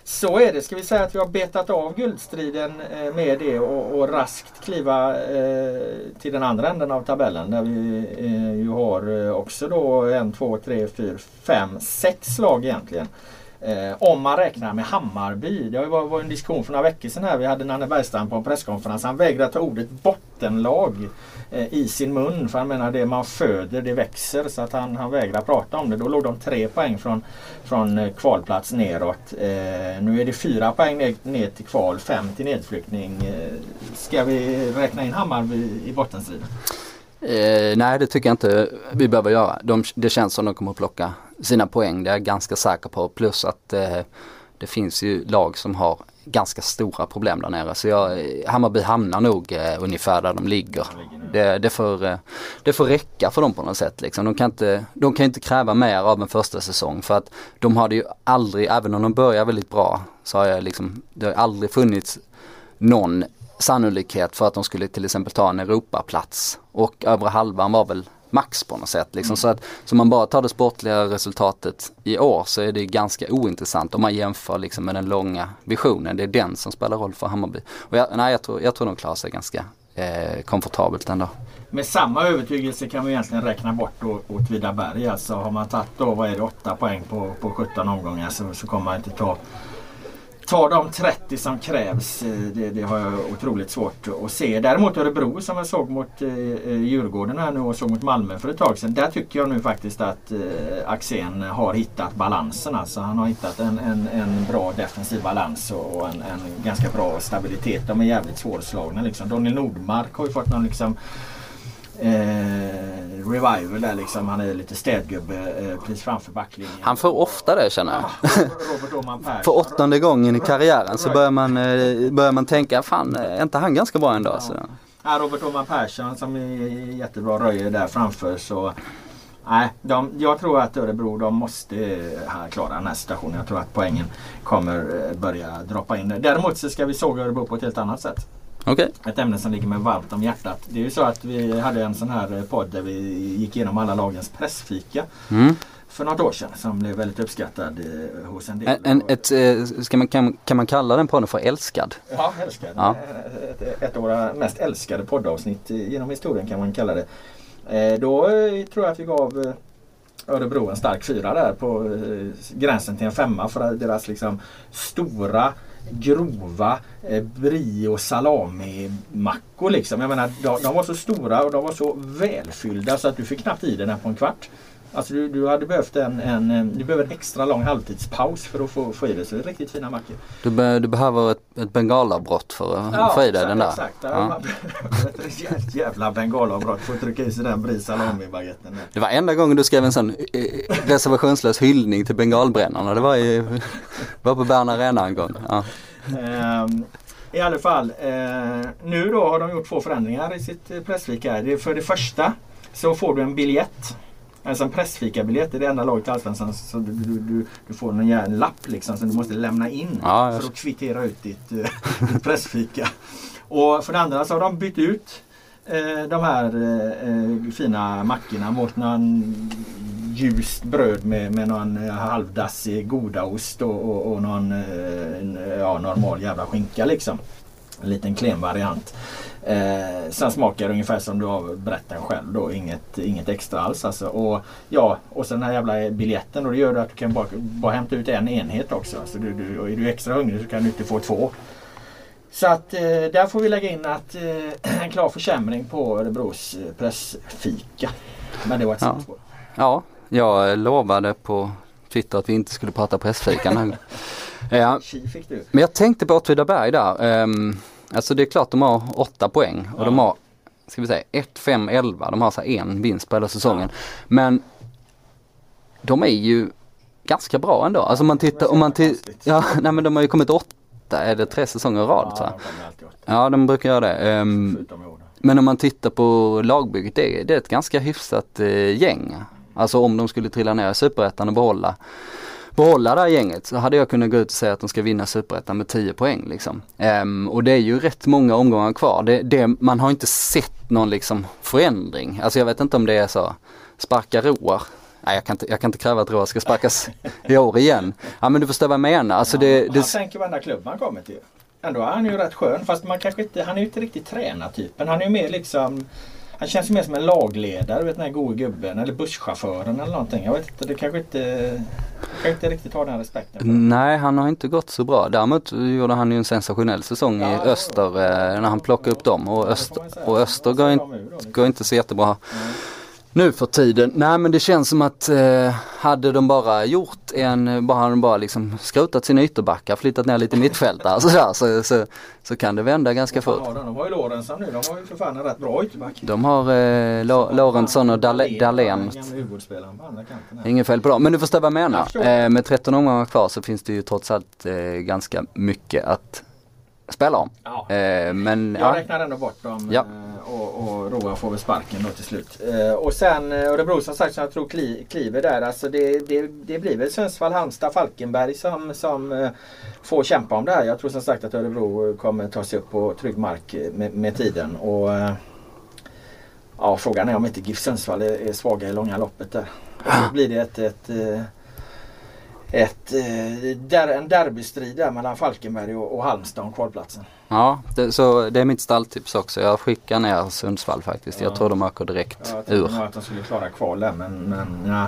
Så är det. Ska vi säga att vi har betat av guldstriden eh, med det och, och raskt kliva eh, till den andra änden av tabellen där vi eh, ju har också då en, två, tre, fyra, fem, sex lag egentligen. Eh, om man räknar med Hammarby. Det var, var en diskussion för några veckor sedan här. Vi hade Nanne Bergstrand på en presskonferens. Han vägrade ta ordet bottenlag eh, i sin mun. För han menar det man föder det växer. Så att han, han vägrar prata om det. Då låg de tre poäng från, från eh, kvalplats neråt. Eh, nu är det fyra poäng ner, ner till kval, fem till nedflyttning. Eh, ska vi räkna in Hammarby i bottenstriden? Eh, nej det tycker jag inte vi behöver göra. De, det känns som de kommer att plocka sina poäng, det är jag ganska säker på. Plus att eh, det finns ju lag som har ganska stora problem där nere. Så jag, eh, Hammarby hamnar nog eh, ungefär där de ligger. Det, det, får, eh, det får räcka för dem på något sätt. Liksom. De, kan inte, de kan inte kräva mer av en första säsong för att de hade ju aldrig, även om de börjar väldigt bra, så har jag liksom, det har aldrig funnits någon sannolikhet för att de skulle till exempel ta en Europaplats. Och övre halvan var väl max på något sätt. Liksom. Så att så man bara tar det sportliga resultatet i år så är det ganska ointressant om man jämför liksom med den långa visionen. Det är den som spelar roll för Hammarby. Och jag, nej, jag, tror, jag tror de klarar sig ganska eh, komfortabelt ändå. Med samma övertygelse kan vi egentligen räkna bort då Åtvidaberg. Alltså har man tagit då, vad är det, 8 poäng på, på 17 omgångar så, så kommer man inte ta Ta de 30 som krävs. Eh, det, det har jag otroligt svårt att se. Däremot Örebro som jag såg mot eh, eh, Djurgården här nu och såg mot Malmö för ett tag sedan. Där tycker jag nu faktiskt att eh, Axén har hittat balansen. Alltså han har hittat en, en, en bra defensiv balans och, och en, en ganska bra stabilitet. De är jävligt svårslagna liksom. Daniel Nordmark har ju fått någon liksom Eh, revival där liksom. Han är lite städgubbe eh, precis framför backlinjen. Han får ofta det känner jag. Ja. För åttonde gången i karriären så börjar man, eh, börjar man tänka, fan är inte han ganska bra ändå? Så. Ja, Robert Åhman Persson som är jättebra röjer där framför. Så, nej, de, jag tror att Örebro de måste eh, klara den här situationen. Jag tror att poängen kommer eh, börja droppa in. Däremot så ska vi såga Örebro på ett helt annat sätt. Okej. Ett ämne som ligger mig varmt om hjärtat. Det är ju så att vi hade en sån här eh, podd där vi gick igenom alla lagens pressfika Mm. för något år sedan som blev väldigt uppskattad eh, hos en del. En, ett, eh, ska man, kan, kan man kalla den podden för älskad? Ja, älskad. Ja. Ett, ett av våra mest älskade poddavsnitt genom historien kan man kalla det. Då tror jag att vi gav Örebro en stark fyra där på gränsen till en femma för deras liksom stora grova eh, brie och salami-mackor liksom. Jag menar, de, de var så stora och de var så välfyllda så att du fick knappt i den här på en kvart. Alltså du, du hade behövt en, en, du behöver en extra lång halvtidspaus för att få, få i det. Så det är riktigt fina mackor. Du, be, du behöver ett, ett bengalavbrott för att Ja, få i dig exakt, den där. Exakt. Ja. Ja. Man behöver ett jävla bengalavbrott för att trycka i sig den brie salami-baguetten. Det var enda gången du skrev en sån eh, reservationslös hyllning till bengalbrännarna. Det var i, var på Bern Arena en gång. Ja. Ehm, I alla fall, eh, nu då har de gjort två förändringar i sitt eh, här. Är För det första så får du en biljett. Alltså en pressfikabiljett är det enda laget i Allsvenskan så du, du, du, du får en jävla lapp liksom som du måste lämna in Ja, för att kvittera ut ditt, eh, ditt pressfika. Och för det andra så har de bytt ut eh, de här eh, fina mackorna mot någon ljust bröd med, med någon eh, halvdassig godaost och, och, och någon ja, normal jävla skinka liksom. En liten klen variant. Eh, sen smakar det ungefär som du har berättat själv då. Inget, inget extra alls alltså. Och, ja, och sen den här jävla biljetten och det gör att du kan bara, bara hämta ut en enhet också. Så du, du, och är du extra hungrig så kan du inte få två. Så att eh, där får vi lägga in att eh, en klar försämring på Örebros eh, pressfika. Men det var ett Ja. sidospår. ja, jag lovade på Twitter att vi inte skulle prata pressfika den här gången. Ja, men jag tänkte på Åtvidaberg där. Um, alltså det är klart de har åtta poäng och de Ja. har, ska vi säga, 1, 5, 11. De har så en vinst på hela säsongen. Men de är ju ganska bra ändå. Alltså man tittar, om man tittar, ja nej men de har ju kommit åtta, är det tre säsonger i rad Ja, de. Ja de brukar göra det. Då. men om man tittar på lagbygget, det, är- det är ett ganska hyfsat eh, gäng. Alltså om de skulle trilla ner i superettan och behålla, behålla det här gänget så hade jag kunnat gå ut och säga att de ska vinna superettan med 10 poäng liksom. Ehm, och det är ju rätt många omgångar kvar. Det, det, man har inte sett någon liksom förändring. Alltså jag vet inte om det är så, sparka Roar. Nej jag kan inte, jag kan inte kräva att Roar ska sparkas i år igen. Ja men du förstår vad jag menar. Alltså det, Han det, tänker varenda klubb man kommer till. Ändå är han ju rätt skön fast man kanske inte, han är ju inte riktigt tränartypen. Han är ju mer liksom han känns ju mer som en lagledare, vet den här gode gubben eller busschauffören eller någonting. Jag vet inte, det kanske inte, kanske inte riktigt har den respekten. Nej, han har inte gått så bra. Däremot gjorde han ju en sensationell säsong Ja, i ja, Öster eh, när han plockade upp dem. Och, Ja, Öster, och Öster går, nu då, liksom? går inte så jättebra Nej. Nu för tiden. Nej men det känns som att eh, hade de bara gjort en, bara hade de bara liksom skrotat sina ytterbackar, flyttat ner lite mittfältare så, där, så, så, så kan det vända ganska fort. de? har ju Lorentzon nu. De har ju för fan en rätt bra ytterback. De har eh, Lo- Lorentzon och Dahlén. Här. Inget fel på dem. Men du förstår vad jag menar. Eh, med 13 omgångar kvar så finns det ju trots allt eh, ganska mycket att spela om. Ja. Eh, men Jag ja, räknar ändå bort dem Ja. eh, och, och Roa får väl sparken då till slut. Eh, Och sen eh, Örebro som sagt som jag tror kli, kliver där. Alltså det, det, det blir väl Sundsvall, Halmstad, Falkenberg som, som eh, får kämpa om det här. Jag tror som sagt att Örebro kommer ta sig upp på trygg mark med, med tiden. Och, ja, frågan är om inte GIF Sundsvall är, är svaga i långa loppet där. Och så blir det ett, ett ett, eh, där, en derbystrid där mellan Falkenberg och, och Halmstad om kvalplatsen. ja det, så det är mitt stalltips också. Jag skickar ner Sundsvall faktiskt. Jag Ja. tror de åker direkt Ja, jag ur. nog att de skulle klara kvalet men, men ja,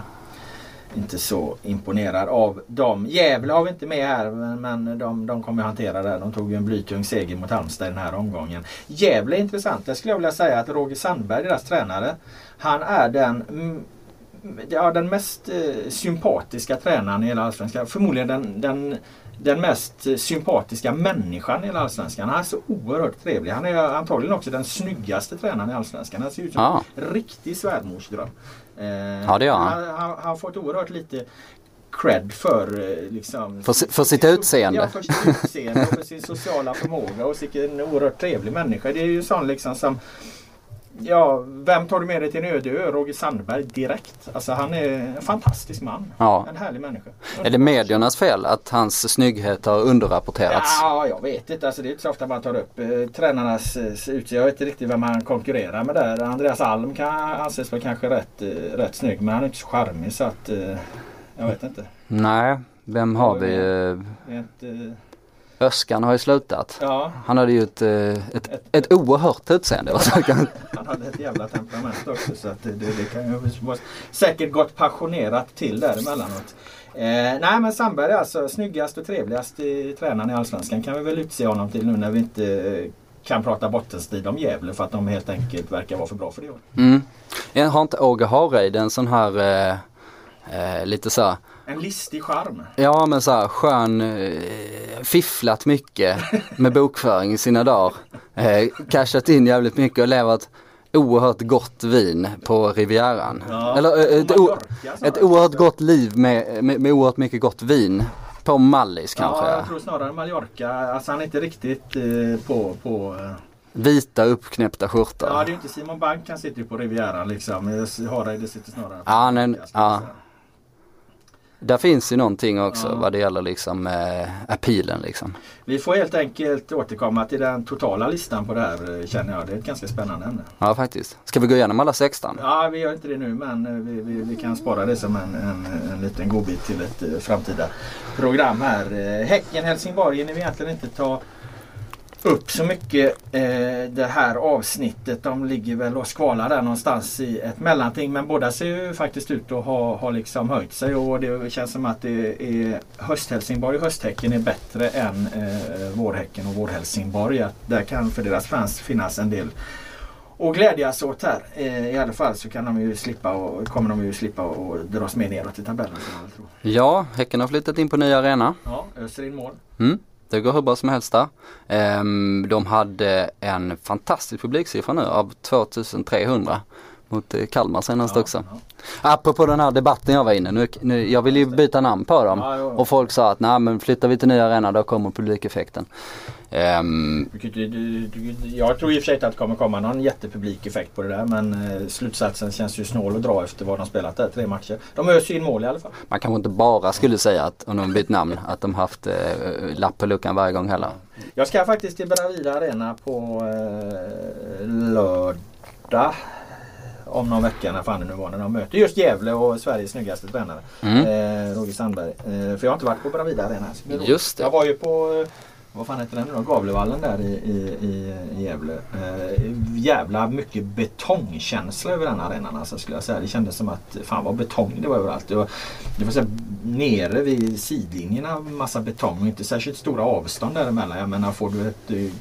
inte så imponerad av dem. Gävle har vi inte med här men, men de, de kommer hantera det. De tog ju en blytung seger mot Halmstad i den här omgången. Är intressant. Där skulle jag vilja säga att Roger Sandberg, deras tränare, han är den mm, Ja, den mest eh, sympatiska tränaren i hela Allsvenskan. Förmodligen den, den, den mest eh, sympatiska människan i hela Allsvenskan. Han är så oerhört trevlig. Han är antagligen också den snyggaste tränaren i Allsvenskan. Han ser ut som Ja. en riktig svärmorsdröm. Eh, Ja, det gör han. Han, har fått oerhört lite cred för liksom, För för sitt utseende. Ja, för sitt utseende och för sin sociala förmåga och vilken oerhört trevlig människa. Det är ju sån liksom som Ja, vem tar du med dig till en öde ö? Roger Sandberg direkt. Alltså han är en fantastisk man. Ja. En härlig människa. Är det mediernas fel att hans snygghet har underrapporterats? Ja, jag vet inte. Alltså, det är inte så ofta man tar upp eh, tränarnas eh, utseende. Jag vet inte riktigt vem han konkurrerar med där. Andreas Alm kan anses väl kanske rätt, eh, rätt snygg men han är inte så charmig så att eh, jag vet inte. Nej, vem har vi? Eh, Det är inte, Öskan har ju slutat. ja, Han hade ju ett, eh, ett, ett oerhört utseende. Han hade ett jävla temperament också så att det, det, kan ju vara säkert gått passionerat till där emellanåt. Eh, nej men Sandberg är alltså snyggast och trevligast i tränaren i Allsvenskan kan vi väl utse honom till nu när vi inte eh, kan prata bottenstrid om Gävle för att de helt enkelt verkar vara för bra för det. Mm. Jag har inte Åge Hareid en sån här eh, eh, lite så här, En listig charm. Ja men så här skön, eh, fifflat mycket med bokföring i sina dagar. Eh, cashat in jävligt mycket och levat oerhört gott vin på Rivieran. Ja, Eller eh, ett, o, ett oerhört gott liv med, med, med oerhört mycket gott vin. På Mallis kanske. Ja, jag tror snarare Mallorca. Alltså han är inte riktigt eh, på... på eh, Vita uppknäppta skjortor. ja, det är ju inte Simon Bank. Han sitter ju på Rivieran liksom. Hareide sitter snarare på Ja, jag ja. Där finns ju någonting också Ja. vad det gäller liksom eh, appealen liksom. Vi får helt enkelt återkomma till den totala listan på det här eh, känner jag. Det är ett ganska spännande ämne. Ja faktiskt. Ska vi gå igenom alla 16? Ja, vi gör inte det nu men eh, vi, vi, vi kan spara det som en, en, en liten godbit till ett eh, framtida program här. Häcken-Helsingborg hinner vi egentligen inte ta upp så mycket eh, det här avsnittet. De ligger väl och skvalar där någonstans i ett mellanting. Men båda ser ju faktiskt ut att ha, ha liksom höjt sig och det känns som att det är höst-Helsingborg och hösthäcken är bättre än eh, vårhäcken och vår-Helsingborg. Att Där kan för deras fans finnas en del och glädjas åt här. Eh, I alla fall så kan de ju slippa och, kommer de ju slippa och dras med neråt i tabellen. Ja, Häcken har flyttat in på nya arena. Ja, öser in mål. Mm, det går hur bra som helst där. Ehm, de hade en fantastisk publiksiffra nu av 2300 mot eh, Kalmar senast Ja, också. ja. Apropå den här debatten jag var inne nu, nu jag ville ju byta namn på dem Ja, ja. och folk sa att nej men flyttar vi till nya arena då kommer publikeffekten. Du- Jag tror i och för sig inte att det kommer komma någon jättepublik effekt på det där men eh, slutsatsen känns ju snål att dra efter vad de spelat där, tre matcher. De öser ju in mål i alla fall. man kanske inte bara skulle säga att, om de bytt namn, att de haft eh, lapp på luckan varje gång heller. Jag ska faktiskt till Bravida Arena på eh, lördag. Om någon vecka när fan det nu var när de möter just Gävle och Sveriges snyggaste tränare. Mm. Eh, Roger Sandberg. Eh, för jag har inte varit på Bravida Arena. Just det. Jag var ju på eh, vad fan heter den nu då? Gavlevallen där i, i, i, i Gävle. Eh, jävla mycket betongkänsla över den arenan alltså, skulle jag säga. Det kändes som att fan vad betong det var överallt. Det var, det var så här, nere vid sidlinjerna massa betong och inte särskilt stora avstånd däremellan. Jag menar får du ett eh,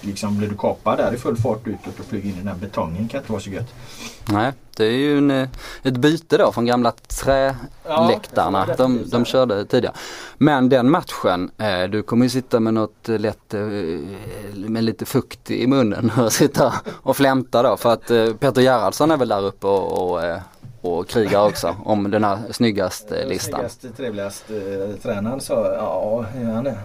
Liksom blir du kapad där i full fart utåt och flyger in i den betongen kan inte vara så gött. Nej, det är ju en, eh, ett byte då från gamla träläktarna. Ja, de, de körde tidigare. Men den matchen, eh, du kommer ju sitta med något lätt, eh, med lite fukt i munnen och sitta och flämta då. För att eh, Peter Gerhardsson är väl där uppe och, och, eh, och krigar också om den här snyggaste listan. Snyggaste, trevligaste eh, tränaren så ja, är han det?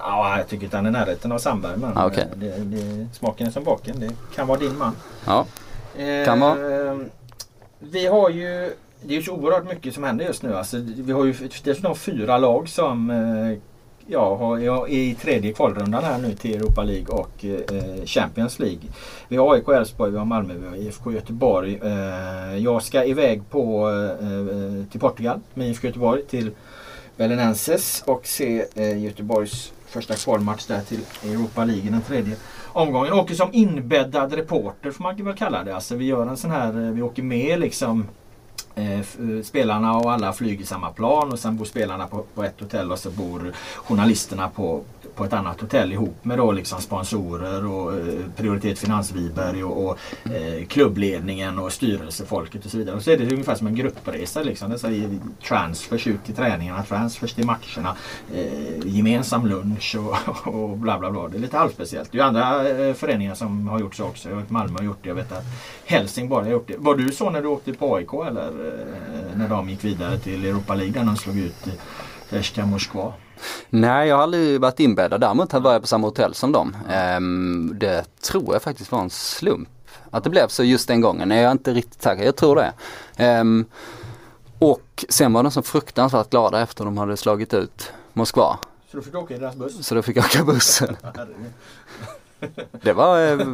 Ja, jag tycker inte han är i närheten av Sandberg men Ah, okej. eh, det, det, smaken är som baken. Det kan vara din man. Ja, Eh, Kan vara. Vi har ju det är ju så oerhört mycket som händer just nu. Alltså, vi har ju dessutom fyra lag som eh, ja, har, är i tredje kvalrundan här nu till Europa League och eh, Champions League. Vi har AIK Elfsborg, vi har Malmö, vi har IFK Göteborg. Eh, jag ska iväg på, eh, till Portugal med IFK Göteborg till Belenenses och se eh, Göteborgs första kvalmatch där till Europa League den tredje omgången. Åker som inbäddad reporter får man väl kalla det. Alltså vi gör en sån här, eh, vi åker med liksom eh, eh spelarna och alla flyger samma plan och sen bor spelarna på, på ett hotell och så bor journalisterna på, på ett annat hotell ihop med då liksom sponsorer och eh, Prioritet Finansviberg och, och eh, klubbledningen och styrelsefolket och så vidare. Och så är det ungefär som en gruppresa liksom. Det är transfers ut till träningarna, transfers till matcherna, eh, gemensam lunch och, och bla bla bla. Det är lite halvspeciellt. Det är ju andra eh, föreningar som har gjort så också. Jag vet Malmö har gjort det. Jag vet att Helsingborg har gjort det. Var du så när du åkte på AIK eller eh, när de gick vidare till Europa League när de slog ut eh, Moskva? Nej, jag har aldrig varit inbäddad. Däremot var jag på samma hotell som dem. Ehm, det tror jag faktiskt var en slump. Att det blev så just den gången. Jag är inte riktigt säker. Jag tror det. Ehm, och sen var de så fruktansvärt glada efter de hade slagit ut Moskva. Så du fick åka i deras buss? Så då fick jag åka bussen. Det var, eh,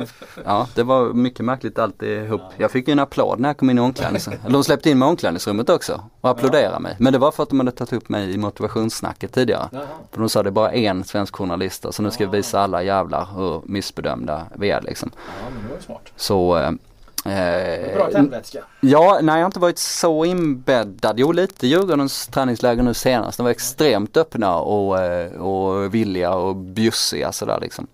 ja, det var mycket märkligt alltihop. Jag fick ju en applåd när jag kom in i omklädningsrummet. De släppte in mig i omklädningsrummet också och applåderade mig. Men det var för att de hade tagit upp mig i motivationssnacket tidigare. Jaha. För de sa det är bara en svensk journalist så nu ska vi visa alla jävlar hur missbedömda vi är liksom. Ja men det var ju smart. Så, eh, Eh, Bra tändvätska? Ja, nej jag har inte varit så inbäddad. Jo lite Djurgårdens träningsläger nu senast. De var extremt öppna och, eh, och villiga och bjussiga sådär liksom.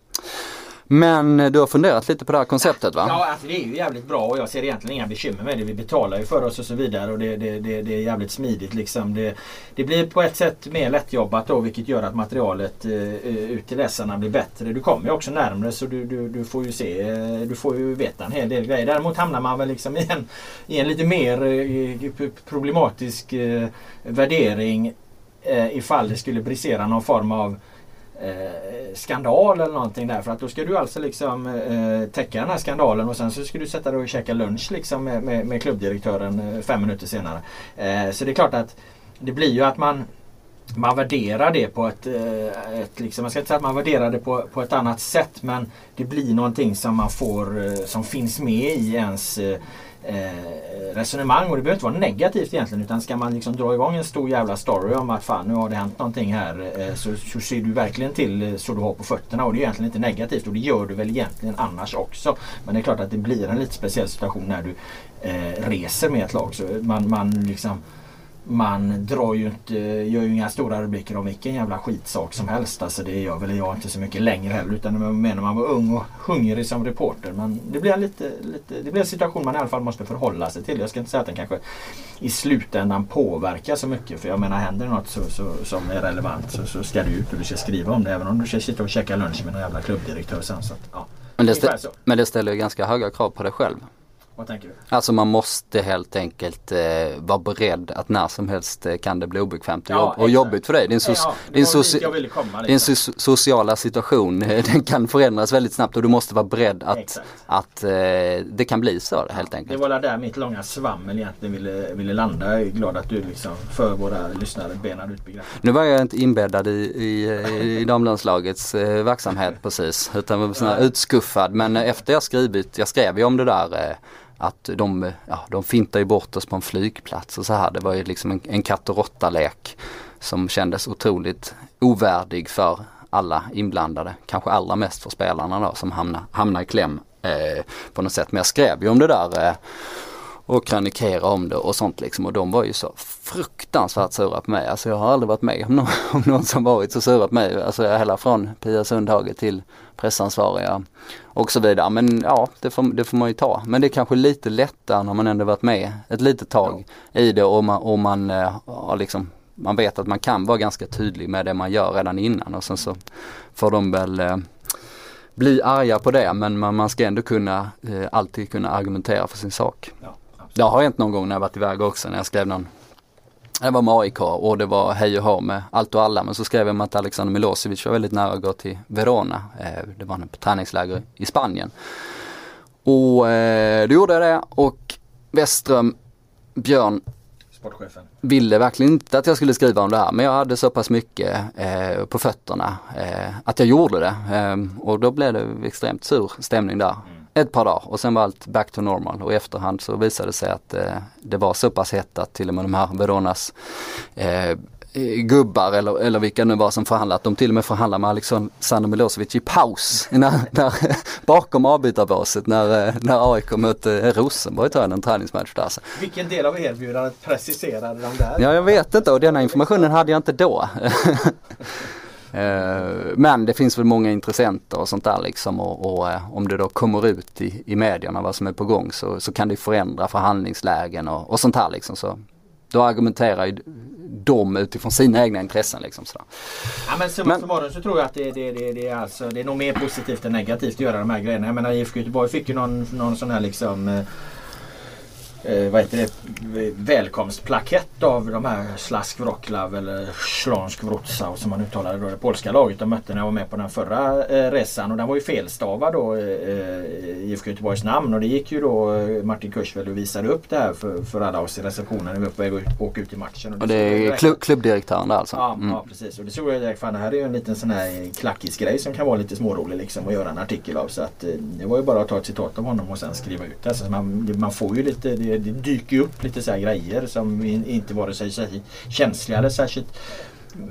Men eh, du har funderat lite på det här konceptet va? Ja, alltså det är ju jävligt bra och jag ser egentligen inga bekymmer med det. Vi betalar ju för oss och så vidare och det, det, det, det är jävligt smidigt liksom. Det, det, blir på ett sätt mer lättjobbat då vilket gör att materialet eh, eh ut till läsarna blir bättre. Du kommer ju också närmre så du, du, du får ju se, eh, du får ju veta en hel del grejer. Däremot hamnar man väl liksom i en, i en lite mer eh, problematisk eh, värdering ifall det skulle brisera någon form av eh, skandal eller någonting där. För att då ska du alltså liksom eh, täcka den här skandalen och sen så ska du sätta dig och käka lunch liksom med, med, med klubbdirektören eh, fem minuter senare. Eh, så det är klart att det blir ju att man man värderar det på ett, eh, ett liksom, jag ska inte säga att man värderar det på, på ett annat sätt men det blir någonting som man får eh, som finns med i ens eh, resonemang och det behöver inte vara negativt egentligen utan ska man liksom dra igång en stor jävla story om att fan nu har det hänt någonting här eh, så, så ser du verkligen till eh, så du har på fötterna och det är egentligen inte negativt och det gör du väl egentligen annars också. Men det är klart att det blir en lite speciell situation när du eh, reser med ett lag. Så man, man liksom man drar ju inte, gör ju inga stora rubriker om vilken jävla skitsak som helst. Alltså det gör väl jag inte så mycket längre heller. Utan man menar man var ung och hungrig som reporter. Men det blir, en lite, lite, det blir en situation man i alla fall måste förhålla sig till. Jag ska inte säga att den kanske i slutändan påverkar så mycket. För jag menar händer det något så, så, som är relevant så, så ska du ut och du ska skriva om det. Även om du ska sitta och käka lunch med någon jävla klubbdirektör sen. Så att, ja. men, det men det ställer ju ganska höga krav på dig själv. Vad tänker du? Alltså man måste helt enkelt eh, vara beredd att när som helst eh, kan det bli obekvämt och, ja, jobb och jobbigt för dig. Din, so ja, din, soci din so sociala situation den kan förändras väldigt snabbt och du måste vara beredd att, att eh, det kan bli så helt enkelt. Det var där mitt långa svammel egentligen ville, ville landa. Jag är glad att du liksom för våra lyssnare benade ut begreppet. Nu var jag inte inbäddad i, i, i damlandslagets eh, verksamhet precis utan var sån utskuffad men efter jag skrivit, jag skrev ju om det där eh, att de, ja, de fintade ju bort oss på en flygplats och så här. Det var ju liksom en, en katt och råtta-lek som kändes otroligt ovärdig för alla inblandade. Kanske allra mest för spelarna då som hamnade, hamnade i kläm eh, på något sätt. Men jag skrev ju om det där eh, och krönikera om det och sånt liksom och de var ju så fruktansvärt sura på mig. Alltså jag har aldrig varit med om någon, om någon som varit så sura på mig. Alltså hela från Pia Sundhage till pressansvariga och så vidare. Men ja, det får, det får man ju ta. Men det är kanske lite lättare när man ändå varit med ett litet tag ja. i det och man, och man äh, har liksom man vet att man kan vara ganska tydlig med det man gör redan innan och sen så får de väl äh, bli arga på det men man, man ska ändå kunna, äh, alltid kunna argumentera för sin sak. Ja. Det har hänt någon gång när jag varit iväg också när jag skrev någon det var med AIK och det var hej och hå med allt och alla men så skrev jag om att Alexander Milosevic var väldigt nära att gå till Verona. Eh, det var på träningsläger i Spanien. Och eh, då gjorde jag det och Westström, Björn Sportchefen. ville verkligen inte att jag skulle skriva om det här men jag hade så pass mycket eh, på fötterna att jag gjorde det. Eh, och då blev det extremt sur stämning där. Ett par dagar och sen var allt back to normal och i efterhand så visade det sig att eh, det var så pass hett att till och med de här Veronas eh, gubbar eller, eller vilka nu var som förhandlat. De till och med förhandlade med Alexander Milosevic i paus när, när, bakom avbytarbåset när, när AIK mötte Rosenborg tror jag, en träningsmatch där. Vilken del av erbjudandet preciserade de där? Ja jag vet inte och denna informationen hade jag inte då. Eh, men det finns väl många intressenter och sånt där liksom och, och eh, om det då kommer ut i, i medierna vad som är på gång så, så kan det förändra förhandlingslägen och, och sånt här liksom. Så då argumenterar ju de utifrån sina egna intressen. Liksom, sådär. Ja, men summa summarum så tror jag att det, det, det, det, är alltså, det är nog mer positivt än negativt att göra de här grejerna. Jag menar IFK Göteborg fick ju någon, någon sån här liksom eh, vad heter det, välkomstplakett av de här Slask Wroclaw eller Śląsk Wrocław som man uttalade då. Det polska laget de mötte när jag var med på den förra eh, resan och den var ju felstavad då eh, eh IFK Göteborgs namn och det gick ju då eh, Martin Kursveld och visade upp det här för, för alla oss i receptionen när vi var på väg att åka ut i matchen. Och det, och det är klubb, klubbdirektören där alltså? Ja, mm. ja, precis och det såg jag direkt, fan det här är ju en liten sån här klackis grej som kan vara lite smårolig liksom att göra en artikel av så att eh, det var ju bara att ta ett citat av honom och sen skriva ut det. Alltså man, man får ju lite det, det dyker upp lite så grejer som inte vare sig särskilt känsliga eller särskilt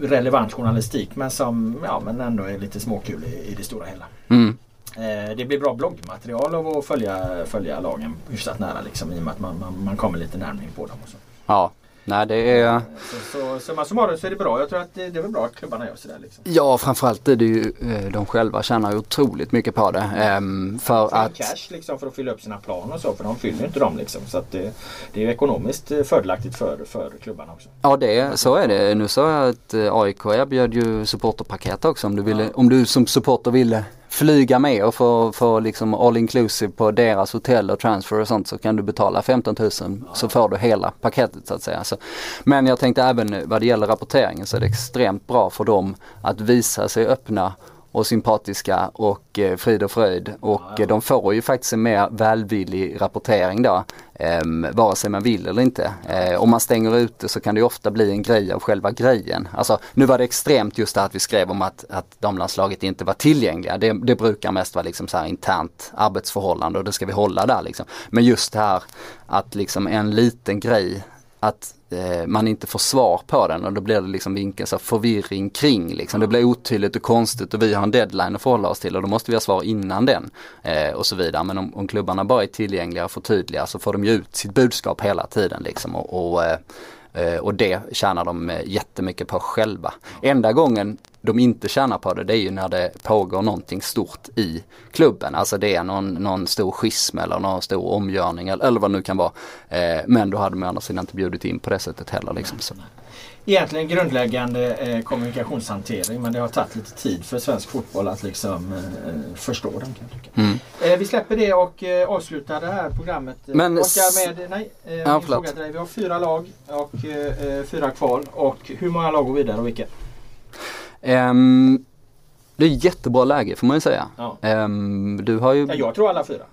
relevant journalistik men som ja, men ändå är lite småkul i, i det stora hela. Mm. Eh, det blir bra bloggmaterial av att följa, följa lagen hyfsat nära liksom, i och med att man, man, man kommer lite närmare på dem. Och så. Ja, nej det är... Så, så summa summarum så är det bra. Jag tror att det, det är väl bra att klubbarna gör sådär. Liksom. Ja, framförallt är det ju eh, de själva tjänar otroligt mycket på det. Ehm, för att... cash liksom för att fylla upp sina plan och så för de fyller inte dem liksom. Så att det, det är ju ekonomiskt eh, fördelaktigt för, för klubbarna också. Ja det, så är det. Nu sa jag att eh, AIK erbjöd ju supporterpaket också om du, ville, om du som supporter ville flyga med och få, få liksom all inclusive på deras hotell och transfer och sånt så kan du betala 15 000 så får du hela paketet så att säga. Så, men jag tänkte även vad det gäller rapporteringen så är det extremt bra för dem att visa sig öppna och sympatiska och eh, frid och fröjd och eh, de får ju faktiskt en mer välvillig rapportering då. Eh, vare sig man vill eller inte. Eh, om man stänger ute så kan det ofta bli en grej av själva grejen. Alltså nu var det extremt just det att vi skrev om att, att damlandslaget inte var tillgängliga. Det, det brukar mest vara liksom så här internt arbetsförhållande och det ska vi hålla där liksom. Men just det här att liksom en liten grej att eh, man inte får svar på den och då blir det liksom vinkeln så förvirring kring liksom. Det blir otydligt och konstigt och vi har en deadline att förhålla oss till och då måste vi ha svar innan den eh, och så vidare. Men om, om klubbarna bara är tillgängliga och förtydliga så får de ju ut sitt budskap hela tiden liksom och, och eh, Eh, Eh, och det tjänar de eh, jättemycket på själva. Enda gången de inte tjänar på det, det är ju när det pågår någonting stort i klubben. Alltså det är någon, någon stor schism eller någon stor omgörning eller, eller vad det nu kan vara. Eh, men då hade man å andra sidan inte bjudit in på det sättet heller. Liksom. Egentligen grundläggande eh, kommunikationshantering men det har tagit lite tid för svensk fotboll att liksom eh, förstå den. Mm. Eh, vi släpper det och eh, avslutar det här programmet. Eh, Men med, nej, eh, Ja, fråga till dig. Vi har fyra lag och eh, eh, fyra kval. Och hur många lag går vidare och vilka? Ehm, det är jättebra läge får man ju säga. Ja. Ehm, du har ju Ja, jag tror alla fyra.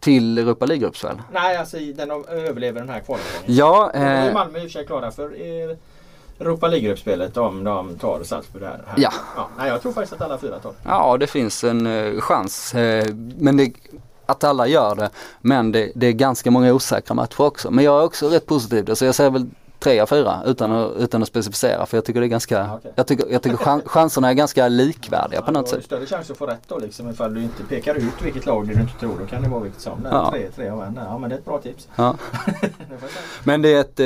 till Europa League-gruppspel. Nej, alltså den överlever den här kvalomgången. Ja, eh, Malmö i och för sig klara för eh, Europa League-gruppspelet om de tar Salzburg här. här. Ja. Nej, jag tror faktiskt att alla fyra tar det. ja det finns en eh, chans. Eh, men det, att alla gör det. Men det, det är ganska många osäkra matcher också. Men jag är också rätt positiv. Så jag säger väl tre av fyra utan att, utan att specificera. För jag tycker det är ganska, okej. jag tycker, jag tycker chan, chanserna är ganska likvärdiga på något du har sätt. större chans att få rätt då liksom ifall du inte pekar ut vilket lag du inte tror. Då kan det vara vilket som. Ja. Tre, tre av en. Ja men det är ett bra tips. Ja. Men det är ett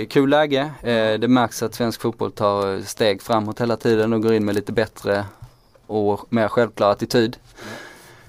eh, kul läge. Eh, det märks att svensk fotboll tar steg framåt hela tiden och går in med lite bättre och mer självklar attityd.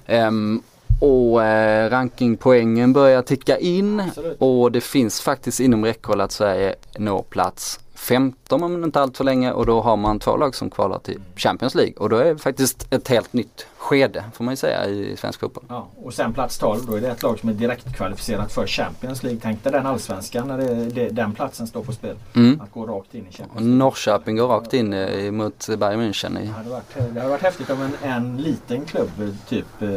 Ehm, och eh, rankingpoängen börjar ticka in. Absolut. och det finns faktiskt inom räckhåll att Sverige når plats 15 om inte allt för länge. Och då har man två lag som kvalar till Champions League. Och då är det faktiskt ett helt nytt skede får man ju säga i svensk fotboll. Ja, och sen plats 12 då är det ett lag som är direkt kvalificerat för Champions League. Tänk dig den allsvenskan när det, det, den platsen står på spel. Mm. Att gå rakt in i Och Champions League. Norrköping går rakt in eh, mot Bayern München i Det hade, varit, det hade varit häftigt om en, en liten klubb, typ, eh,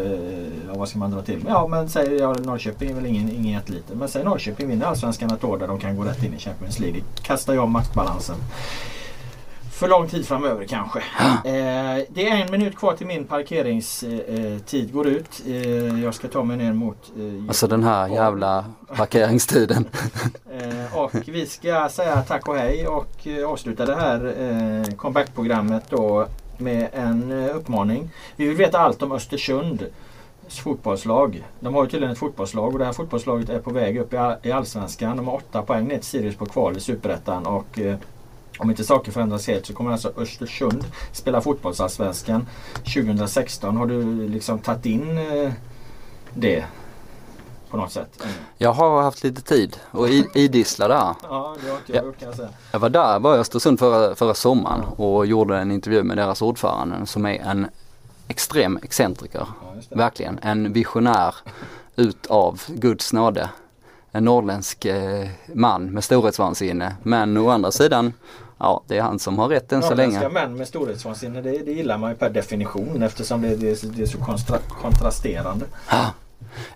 ja, vad ska man dra till? Ja men säg, ja, Norrköping är väl ingen, ingen jätteliten. Men säg Norrköping vinner Allsvenskan ett år där de kan gå rätt in i Champions League. Det kastar om maktbalansen. För lång tid framöver kanske. Eh, det är en minut kvar till min parkeringstid eh, tid går ut. Eh, jag ska ta mig ner mot eh, Alltså den här jävla parkeringstiden. Eh, och vi ska säga tack och hej och eh, avsluta det här eh, comeback-programmet då med en eh, uppmaning. Vi vill veta allt om Östersunds fotbollslag. De har ju tydligen ett fotbollslag och det här fotbollslaget är på väg upp i, all- i Allsvenskan. De har åtta poäng ner till Sirius på kval i Superettan och eh, om inte saker förändras helt så kommer alltså Östersund spela fotbollsallsvenskan 2016. Har du liksom tagit in eh, det på något sätt? Jag har haft lite tid och idissla där. Ja, det har inte jag kan jag säga. Jag var där, var i Östersund förra, förra sommaren och gjorde en intervju med deras ordförande som är en extrem excentriker. Ja. Verkligen en visionär utav Guds nåde. En norrländsk eh, man med storhetsvansinne. Men å andra sidan, ja det är han som har rätt än så Norrländska länge. män med storhetsvansinne det, det gillar man ju per definition eftersom det, det, är så- det är så konstra, kontrasterande.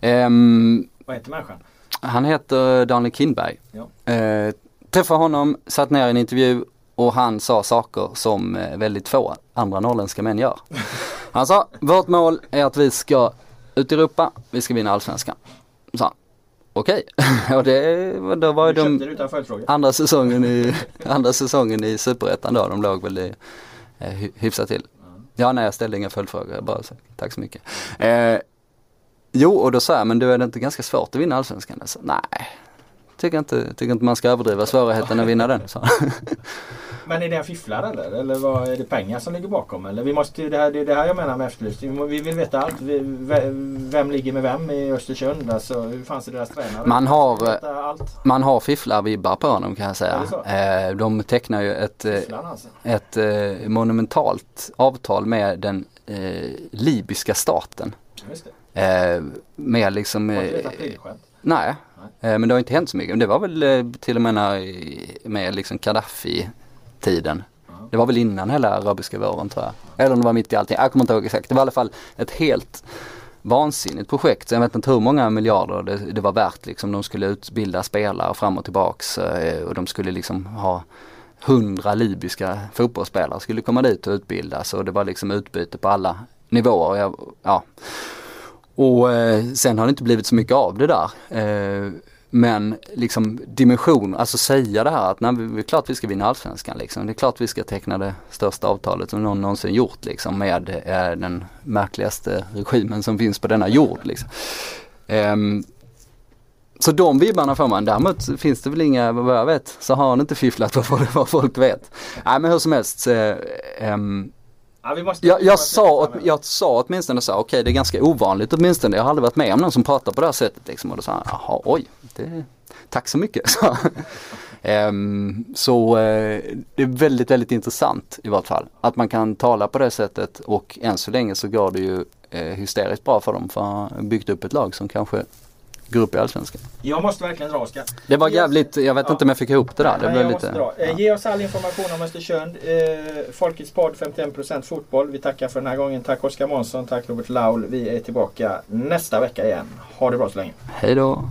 Ehm, Vad heter människan? Han heter Daniel Kindberg. Ja. Eh, träffade honom, satt ner i en intervju och han sa saker som eh, väldigt få andra norrländska män gör. Han sa, vårt mål är att vi ska ut i Europa, vi ska vinna allsvenskan. Han. Okej, och det, då var ju de andra säsongen i, andra säsongen i superettan då, de låg väl i, eh, hy- hyfsat till. Ja, nej jag ställde inga följdfrågor. Bara sa tack så mycket. Eh, jo, och då sa jag, men du är det inte ganska svårt att vinna Allsvenskan? Sa, nej, tycker inte, tycker inte man ska överdriva svårigheten att vinna den. Så. Men är det en fifflare eller? Eller vad, är det pengar som ligger bakom? Eller vi måste, det, här, det är det här jag menar med Efterlyst. Vi, vi vill veta allt. Vi, vem ligger med vem i Östersund? Alltså, hur fanns det deras tränare? Man har, man har fifflarvibbar på honom kan jag säga. Eh, de tecknar ju ett, eh, alltså. ett eh, monumentalt avtal med den eh, libyska staten. Eh, med liksom... Eh, nej, men det har inte hänt så mycket. Det var väl till och med när, med liksom Gaddafi tiden. Det var väl innan hela arabiska våren tror jag. Eller om det var mitt i allting. Jag kommer inte ihåg exakt. Det var i alla fall ett helt vansinnigt projekt. Jag vet inte hur många miljarder det, det var värt liksom. De skulle utbilda spelare fram och tillbaks eh, och de skulle liksom ha hundra libyska fotbollsspelare skulle komma dit och utbildas och det var liksom utbyte på alla nivåer. Jag, ja. Och eh, sen har det inte blivit så mycket av det där. Eh, men liksom dimension, alltså säga det här att nej, det är klart vi ska vinna allsvenskan liksom. Det är klart vi ska teckna det största avtalet som någon någonsin gjort liksom med eh, den märkligaste regimen som finns på denna jord liksom. Um, så de vibbarna får man. Däremot finns det väl inga, vad jag vet, så har han inte fifflat vad folk, vad folk vet. Nej men hur som helst. Eh, um, Ja, jag, jag, sa, jag sa åtminstone så, okej okay, det är ganska ovanligt åtminstone. Jag har aldrig varit med om någon som pratar på det här sättet liksom. Och då sa han, jaha oj, det, tack så mycket. Så, um, så uh, det är väldigt, väldigt intressant i vart fall. Att man kan tala på det sättet och än så länge så går det ju uh, hysteriskt bra för dem. För att ha byggt upp ett lag som kanske går upp i Allsvenskan. Jag måste verkligen dra Oskar. Det var jävligt, jag vet ja. inte om jag fick ihop det där. Det Nej, blev lite, ja. Eh, ge oss all information om Östersund. Eh, Folkets podd 51% fotboll. Vi tackar för den här gången. Tack Oskar Månsson, tack Robert Laul. Vi är tillbaka nästa vecka igen. Ha det bra så länge. Hej då.